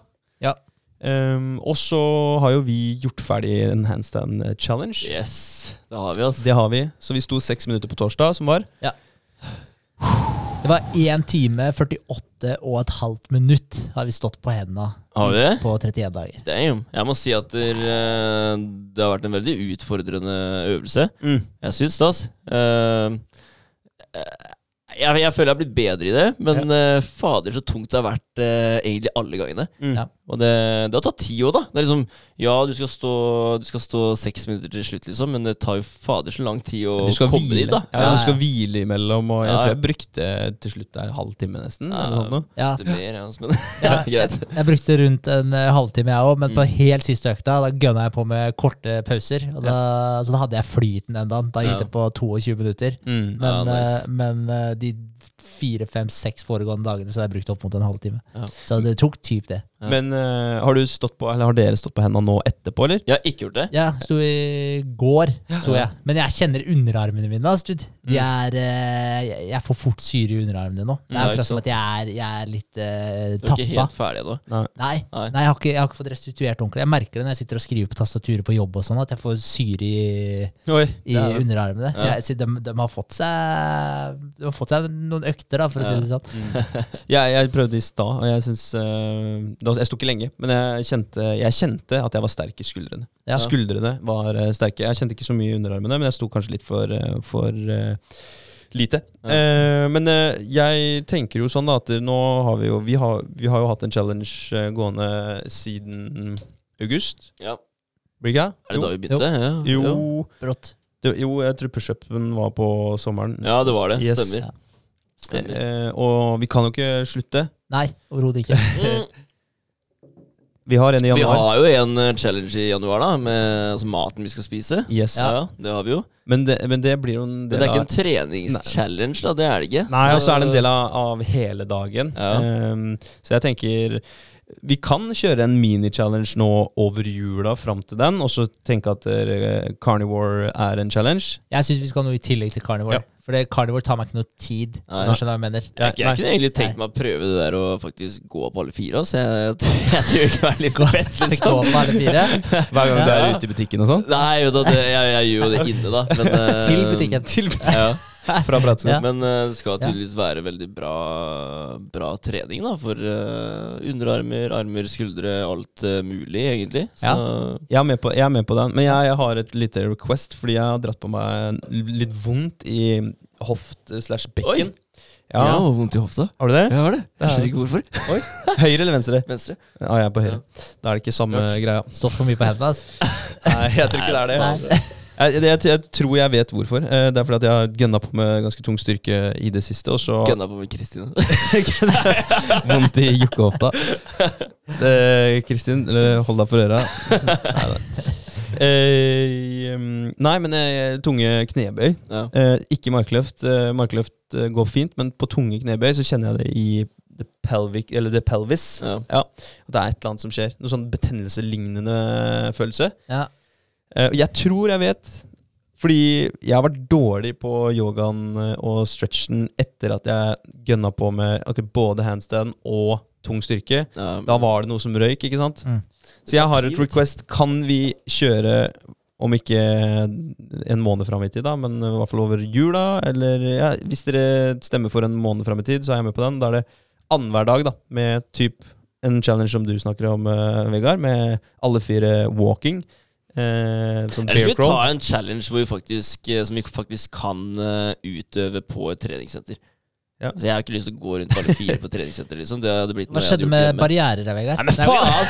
Ja. Um, og så har jo vi gjort ferdig en handstand eh, challenge. Yes, det har vi, ass. Det har vi. Så vi sto seks minutter på torsdag, som var. Ja. Det var 1 time, 48 og et halvt minutt har vi stått på hendene Har vi det? på 31 dager. Damn. Jeg må si at det, eh, det har vært en veldig utfordrende øvelse. Jeg syns det, altså. Eh, eh, jeg, jeg føler jeg har blitt bedre i det, men eh, fader så tungt det har vært uh, egentlig alle gangene. Mm. Ja. Og det, det har tatt tid òg, da. Det er liksom, ja, du skal, stå, du skal stå seks minutter til slutt, liksom, men det tar jo fader så lang tid å komme hvile. dit, da. Ja, Ja, du skal hvile imellom, og jeg Ja, tror jeg brukte til slutt det er en halvtime nesten. Ja. Men Jeg, jeg brukte rundt en eh, halvtime, jeg òg, men på Mm. helt siste økta da gønna jeg på med korte pauser. Og da, Så da hadde jeg flyten den dagen. Da gikk Ja. det på 22 minutter. Mm. Men, Ja, nice. eh, men eh, de fire, fem, seks foregående dagene så hadde jeg brukt opp mot en halvtime. Ja. Så det tok typ det. Ja. Men uh, har du stått på, eller har dere stått på hendene nå etterpå, eller? Jeg har ikke gjort det. Ja, sto i går, sto jeg. Men jeg kjenner underarmene mine. Altså, dude. de Mm. er, uh, jeg- får fort syre i underarmene nå. Det er akkurat som at jeg er, jeg er litt uh, Du er ikke helt ferdig ennå. Nei. Nei, Nei. nei jeg, har ikke, jeg har ikke fått restituert ordentlig. Jeg merker det når jeg sitter og skriver på tastaturet på jobb, og sånn, at jeg får syre i, Oi. i det er- underarmene. Så jeg, så de, de, har fått seg, de har fått seg noen økter, da, for å si det sånn. Jeg, jeg prøvde i stad, og jeg syns eh, Jeg sto ikke lenge, men jeg kjente, jeg kjente at jeg var sterk i skuldrene. Ja. Skuldrene var eh, sterke. Jeg kjente ikke så mye i underarmene, men jeg sto kanskje litt for, eh, for lite. Ja. Eh, men eh, jeg tenker jo sånn da at nå har vi jo Vi har, vi har jo hatt en challenge gående siden august. Ja. Blir det? Er det da vi begynte? Ja. Jo, Brått. jo, jeg tror pushupen var på sommeren. ja, det var det. Yes. Stemmer. Eh, og vi kan jo ikke slutte. Nei, overhodet ikke. Vi har en i januar. Vi har jo en eh, challenge i januar, da, med altså, maten vi skal spise. Yes. Ja, det har vi jo. Men, det, men det blir jo en Men del det er ikke en treningschallenge, da. Det er det ikke. Nei, og så er det en del av, av hele dagen. Ja. Um, så jeg tenker Vi kan kjøre en mini-challenge nå over jula fram til den, og så tenke at uh, Carnivore er en challenge. Jeg syns vi skal ha noe i tillegg til carnivore. Ja. For det, carnivore tar meg ikke noe tid. Nei. Når jeg skjønner hva jeg mener. Jeg, jeg, kunne egentlig tenkt meg å prøve det der og faktisk gå på alle fire. Så jeg, jeg, tror- jeg tror det kan være litt fett. Liksom. gå på alle fire. Hver gang du er ute i butikken og sånn. Nei, vet du, hva, det, jeg, jeg gjør jo det inne, da. Men, eh, Til butikken. Til Ja. Fra Bratsvoll. Ja. Men eh, det skal tydeligvis være veldig bra, bra trening da, for eh, underarmer, armer, skuldre, alt eh, mulig, egentlig. Så Jeg er, med på, jeg er med på den, men jeg, jeg har et lite request, fordi jeg har dratt på meg litt vondt i hoft slash bekken. ja. Ja, vondt i hofta. Har du det? Jeg har det. Jeg skjønner ikke hvorfor. Høyre eller venstre? Venstre. Ja, jeg er på høyre. Da er det ikke samme greia. Stått for mye på hendene. Altså. Nei, jeg tror ikke det er det. Nei. Jeg, jeg, jeg tror jeg vet hvorfor. Eh, Det er fordi at jeg har gønna på med ganske tung styrke i det siste, og så Gønna på med Kristine. vondt i jukkehofta. Kristin, hold deg for øra. Neida. Eh, um, nei, men eh, tunge knebøy. Ja. Eh, ikke markløft. Eh, markløft eh, går fint, men på tunge knebøy så kjenner jeg det i the pelvic, eller the pelvis. Ja. Ja, det er et eller annet som skjer. Noe sånn betennelselignende følelse. Ja. Eh, jeg tror jeg vet Fordi jeg har vært dårlig på yogaen og stretchen etter at jeg gønna på med okay, både handstand og tung styrke. Ja, Da var det noe som røyk, ikke sant? Mm. Så jeg har et request. Kan vi kjøre, om ikke en måned fram i tid, da, men i hvert fall over jula? Eller ja, hvis dere stemmer for en måned fram i tid, så er jeg med på den. Da er det annenhver dag, da, med typ en challenge som du snakker om, uh, Vegard, med alle fire walking. Eh, sånn Eller skal vi ta en challenge vi faktisk, eh, som vi faktisk kan uh, utøve på et treningssenter? Ja. Så Jeg har ikke lyst til å gå rundt bare fire på treningssenter. Liksom. Det hadde blitt Hva skjedde med barrierer der, Vegard? Nei, men faen!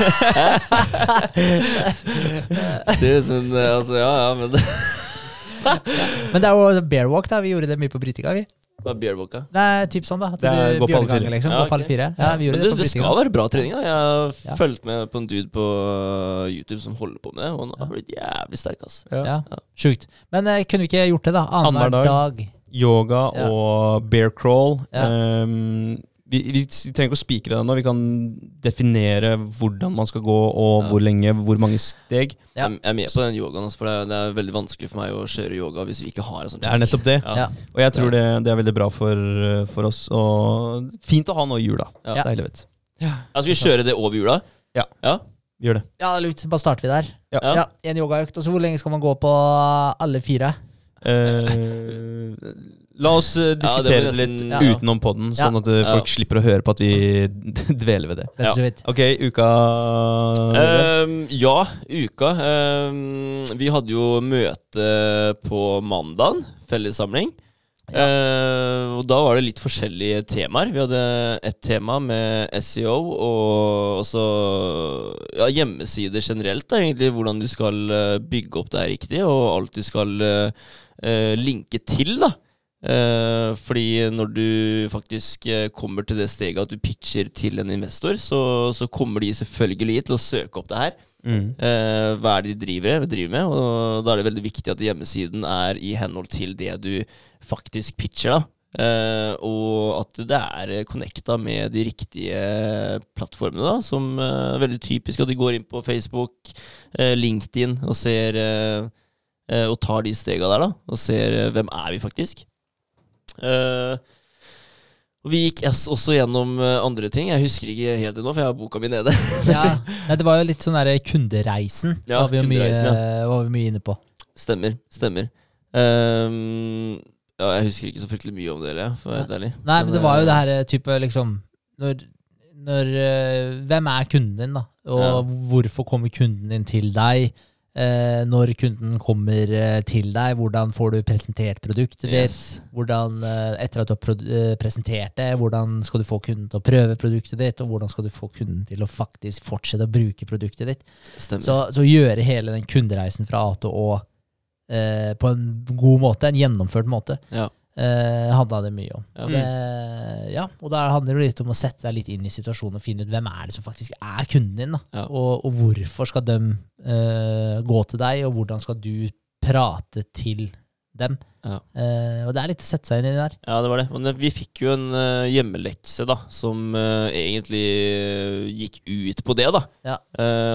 Ser ut som eh, Altså, ja, ja, men Men det er jo bearwalk, da. Vi gjorde det mye på brytinga, vi. Hva er beerwalka? Det er typ sånn, da. At Det er du gå på alle fire. liksom. Ja, alle fire. Ja, vi gjorde Men det, det, på det skal være bra trening. da Jeg har Ja. fulgt med på en dude på uh, YouTube som holder på med det, og han har blitt jævlig sterk. altså. Ja. Ja, Sjukt. Men uh, kunne vi ikke gjort det, da? Annenhver dag. dag. Yoga Ja. og bear crawl. Ja. Ehm, vi, vi trenger ikke å spikre det nå. Vi kan definere hvordan man skal gå, og Ja. hvor lenge, hvor mange steg. Ja. Jeg, er med på den yogaen, for det er, det er veldig vanskelig for meg å kjøre yoga hvis vi ikke har en sånn Det er nettopp det. Ja. Ja. Og jeg tror det, det er veldig bra for, for oss. Og fint å ha nå i jula. Ja. Deilig, vet du. Ja, skal vi kjøre det over jula? Ja. ja? Gjør det. Ja, lurt. Bare starter vi der. Ja. Ja. Ja, En yogaøkt. Og så hvor lenge skal man gå på alle fire? Eh, la oss diskutere Ja, det litt nesten- Ja. utenom podden, sånn at eh, Ja. folk slipper å høre på at vi dveler ved det. Ja. Ok, uka Ehm, ja, uka. Ehm, vi hadde jo møte på mandagen, fellessamling. Ehm, og da var det litt forskjellige temaer. Vi hadde ett tema med SEO og også ja, hjemmesider generelt. Da, egentlig Hvordan du skal eh, bygge opp det her riktig, og alt du skal eh, eh, linke til. da Eh, fordi når du faktisk eh, kommer til det steget at du pitcher til en investor, så, så kommer de selvfølgelig til å søke opp det her. Mm. Eh, hva er det de driver, driver med? Og da er det veldig viktig at hjemmesiden er i henhold til det du faktisk pitcher. Eh, og at det er connecta med de riktige plattformene, da som eh, er veldig typisk at de går inn på Facebook, eh, LinkedIn og ser eh, Og tar de stega der, da, og ser hvem er vi faktisk. Eh, vi gikk også gjennom eh, andre ting. Jeg husker ikke helt det nå, for jeg har boka mi nede. Ja. Nei, det var jo litt sånn derre kundereisen. Ja, var, vi kundereisen, mye, ja. var vi mye inne på. Stemmer. Stemmer. Um, ja, jeg husker ikke så fryktelig mye om det, heller, for å være helt ærlig. Nei, men det var jo eh, det her eh, type liksom når, når Hvem er kunden din, da? Og Ja. hvorfor kommer kunden din til deg? Eh, når kunden kommer eh, til deg, hvordan får du presentert produktet ditt? yes. Hvordan, eh, etter at du har presentert det, hvordan skal du få kunden til å prøve produktet ditt, og hvordan skal du få kunden til å faktisk fortsette å bruke produktet ditt? Så, så gjøre hele den kundereisen fra A til Å eh, på en god måte, en gjennomført måte, ja. Eh, handla det mye om. Ja. Det, ja, og da handler det litt om å sette deg litt inn i situasjonen og finne ut hvem er det som faktisk er kunden din. Ja. Og, og hvorfor skal de eh, gå til deg, og hvordan skal du prate til dem. Ja. Eh, og det er litt å sette seg inn i det der. Ja, det var det. Men eh, vi fikk jo en uh, hjemmelekse da, som uh, egentlig uh, gikk ut på det. da. Ja.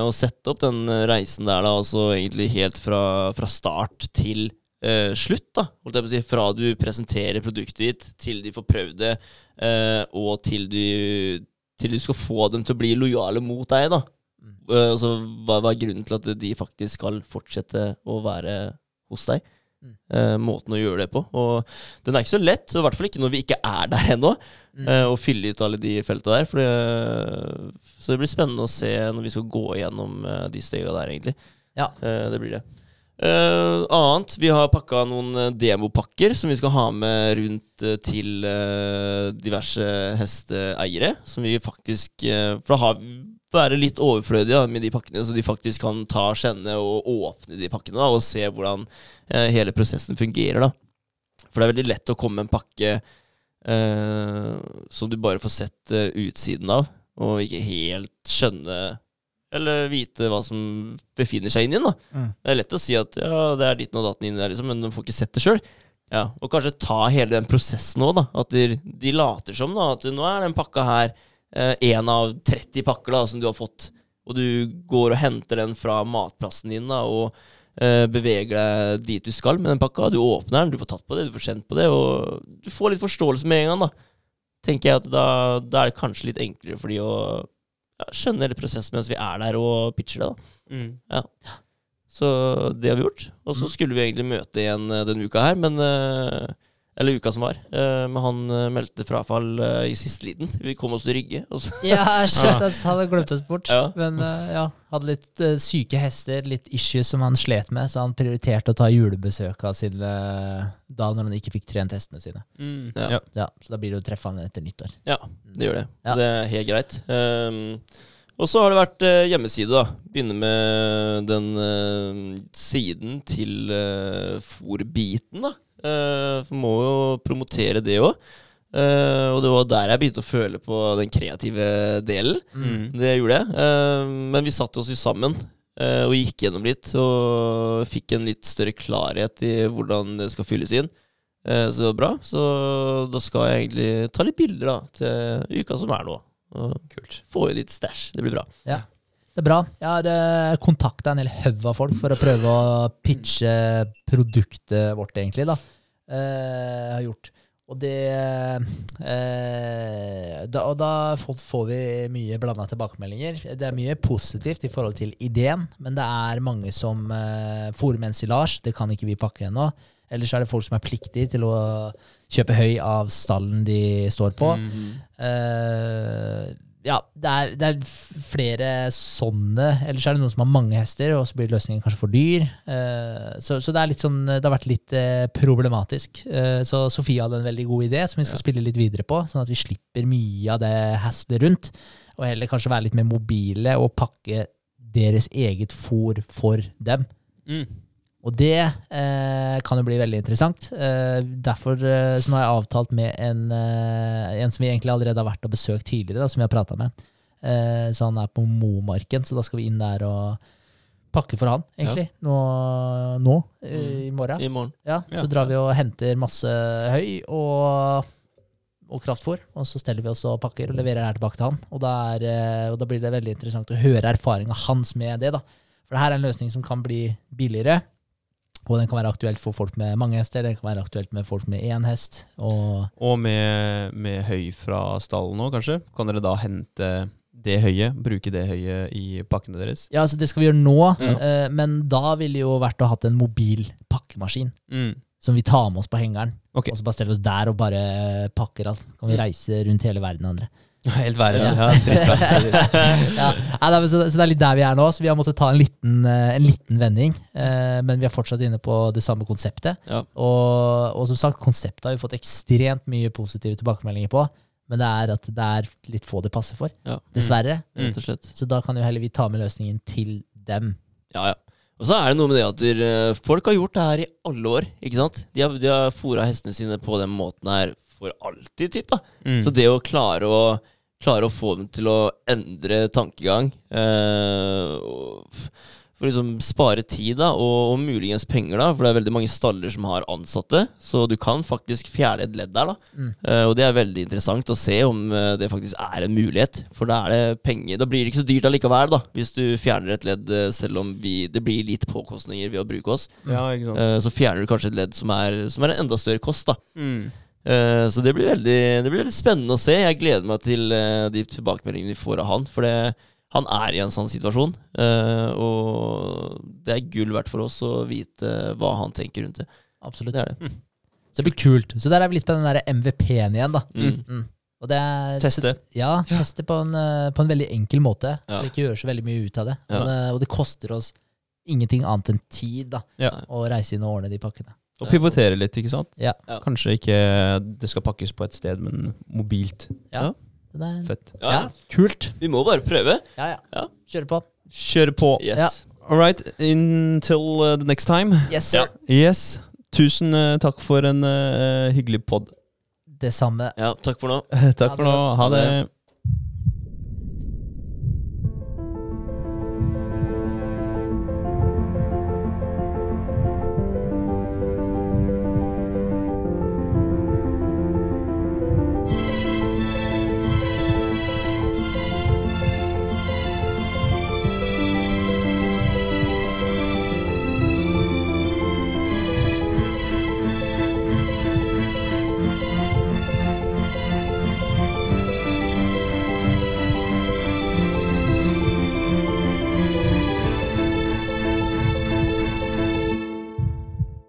Å sette opp den reisen der, da, altså egentlig helt fra, fra start til eh, slutt. da, holdt jeg på å si. Fra du presenterer produktet ditt, til de får prøvd det, eh, og til du, til du skal få dem til å bli lojale mot deg. da. Mm. Eh, altså, hva, hva er grunnen til at de faktisk skal fortsette å være hos deg? Mm. Eh, måten å gjøre det på. Og den er ikke så lett, i hvert fall ikke når vi ikke er der ennå. Mm. eh, Å fylle ut alle de felta der. For det, så det blir spennende å se når vi skal gå gjennom eh, de stega der, egentlig. Ja. Det blir det. Eh, annet, vi har pakka noen eh, demopakker som vi skal ha med rundt eh, til uh, diverse hesteeiere. Som vi faktisk uh, For da har, være litt overflødige med de pakkene, så de faktisk kan ta kjenne og åpne de pakkene da, og se hvordan uh, hele prosessen fungerer. da. For det er veldig lett å komme med en pakke som du bare får sett utsiden av, og ikke helt skjønne eller vite hva som befinner seg inni den. da. Mm. Det er lett å si at ja, det er ditten og datten inni der, liksom, men de får ikke sett det sjøl. Ja, og kanskje ta hele den prosessen òg, da. At de, de later som da, at nå er den pakka her én av 30 pakker da, som du har fått. Og du går og henter den fra matplassen din da, og eh, beveger deg dit du skal med den pakka. Du åpner den, du får tatt på det, du får kjent på det, og du får litt forståelse med en gang. da. Tenker jeg at da, da er det kanskje litt enklere for de å ja, skjønner prosessen mens vi er der og pitcher det. da. Mm. Så det har vi gjort. Og så skulle vi egentlig møte igjen eh, denne uka her, men eh, Eller uka som var. eh, Men han eh, meldte frafall eh, i siste liten. Vi kom oss til Rygge. Ja, shit, jeg hadde glemt oss bort. Ja. Men eh, ja, hadde litt eh, syke hester, litt issues som han slet med, så han prioriterte å ta julebesøk av sine da når han ikke fikk trent hestene sine. Mm. Ja. Ja. Ja, Så da blir det å treffe han etter nyttår. ja, det gjør det. Ja. Det er helt greit. Um, og så har det vært eh, hjemmeside, da. Begynne med den eh, siden til uh, fòrbiten, da. Uh, må jo promotere det òg. og det var der jeg begynte å føle på den kreative delen. Mm. Det gjorde jeg. Uh, men vi satte oss jo sammen uh, og gikk gjennom litt. Og fikk en litt større klarhet i hvordan det skal fylles inn. Eh, så det var bra. Så da skal jeg egentlig ta litt bilder da, til uka som er nå. Kult. få inn litt stæsj. Det blir bra. Ja. Det er bra. Jeg har kontakta en hel haug av folk for å prøve å pitche produktet vårt, egentlig. da. Eh, har gjort. Og det eh, da, Og da får, får vi mye blanda tilbakemeldinger. Det er mye positivt i forhold til ideen, men det er mange som eh, med ensilage. Det kan ikke vi pakke ennå. Ellers er det folk som er pliktige til å kjøpe høy av stallen de står på. Mm. Eh, ja, det er, det er flere sånne. Ellers er det noen som har mange hester, og så blir løsningen kanskje for dyr. Eh, så, så det er litt sånn, det har vært litt eh, problematisk. Eh, så Sofie hadde en veldig god idé som vi skal spille litt videre på, sånn at vi slipper mye av det hastet rundt. Og heller kanskje være litt mer mobile og pakke deres eget fôr for dem. Mm. Og det eh, kan jo bli veldig interessant. Eh, derfor eh, så nå har jeg avtalt med en, eh, en som vi egentlig allerede har vært og besøkt tidligere, da, som vi har prata med. Eh, så han er på Momarken, så da skal vi inn der og pakke for han, egentlig. Nå, nå eh, i morgen. I morgen. Ja, Ja. Så drar vi og henter masse høy og, og kraftfôr, og så steller vi oss og pakker og leverer her tilbake til han. Og da, er, eh, og da blir det veldig interessant å høre erfaringa hans med det. da. For det her er en løsning som kan bli billigere, og den kan være aktuelt for folk med mange hester, den kan være aktuelt med folk med én hest. Og Og med, med høy fra stallen nå, kanskje? Kan dere da hente det høyet, bruke det høyet i pakkene deres? ja, altså det skal vi gjøre nå, mm. eh, men da ville jo vært å hatt en mobil pakkemaskin. Mm. Som vi tar med oss på hengeren, Okay. og så bare steller oss der og bare pakker alt. Kan vi reise rundt hele verden, andre. Helt verre. Ja. Ja. ja, så, det er litt der vi er nå, så vi har måttet ta en liten, eh, en liten vending. Eh, men vi er fortsatt inne på det samme konseptet. Ja. Og, og som sagt, konseptet har vi fått ekstremt mye positive tilbakemeldinger på. Men det er at det er litt få det passer for. Dessverre. Mm. Mm. Så da kan jo heller vi ta med løsningen til dem. Ja, ja. Og så er det noe med det at dere- folk har gjort det her i alle år. ikke sant? De har, de har fôra hestene sine på den måten her for alltid, typ da. Mm. Så det å klare å, klare å få dem til å endre tankegang eh, For å liksom spare tid da, og, og muligens penger, da, for det er veldig mange staller som har ansatte. Så du kan faktisk fjerne et ledd der. da. Mm. Eh, og det er veldig interessant å se om eh, det faktisk er en mulighet. For da er det penger. Da blir det ikke så dyrt allikevel, da, hvis du fjerner et ledd, eh, selv om vi, det blir litt påkostninger ved å bruke oss. Ja, ikke sant. Eh, så fjerner du kanskje et ledd som er, som er en enda større kost. da. Mm. Eh, så det blir, veldig, det blir veldig spennende å se. Jeg gleder meg til eh, de tilbakemeldingene vi får av han. For det, han er i en sånn situasjon. eh, og det er gull verdt for oss å vite hva han tenker rundt det. Absolutt. Det er det. Så det blir kult. Så der er vi litt på den der MVP-en igjen, da. Mm. Mm. Og det er, Teste. Ja, teste på en, på en veldig enkel måte. Ja. Ikke gjøre så veldig mye ut av det. Ja. Og, det og det koster oss ingenting annet enn tid da, Ja. å reise inn og ordne de pakkene. Og pivotere litt, ikke sant? Ja. Ja. Kanskje ikke det skal pakkes på et sted, men mobilt. Det Den er, Fett. Ja, ja, kult. Vi må bare prøve. Ja, ja. Ja. Kjøre på. Kjør på. Yes. Ja. All right, until uh, the next time. Yes, Ja. sir. Yes. Tusen uh, takk for en uh, hyggelig pod. Det samme. ja, takk for nå. takk for nå. Ha Ha det. det.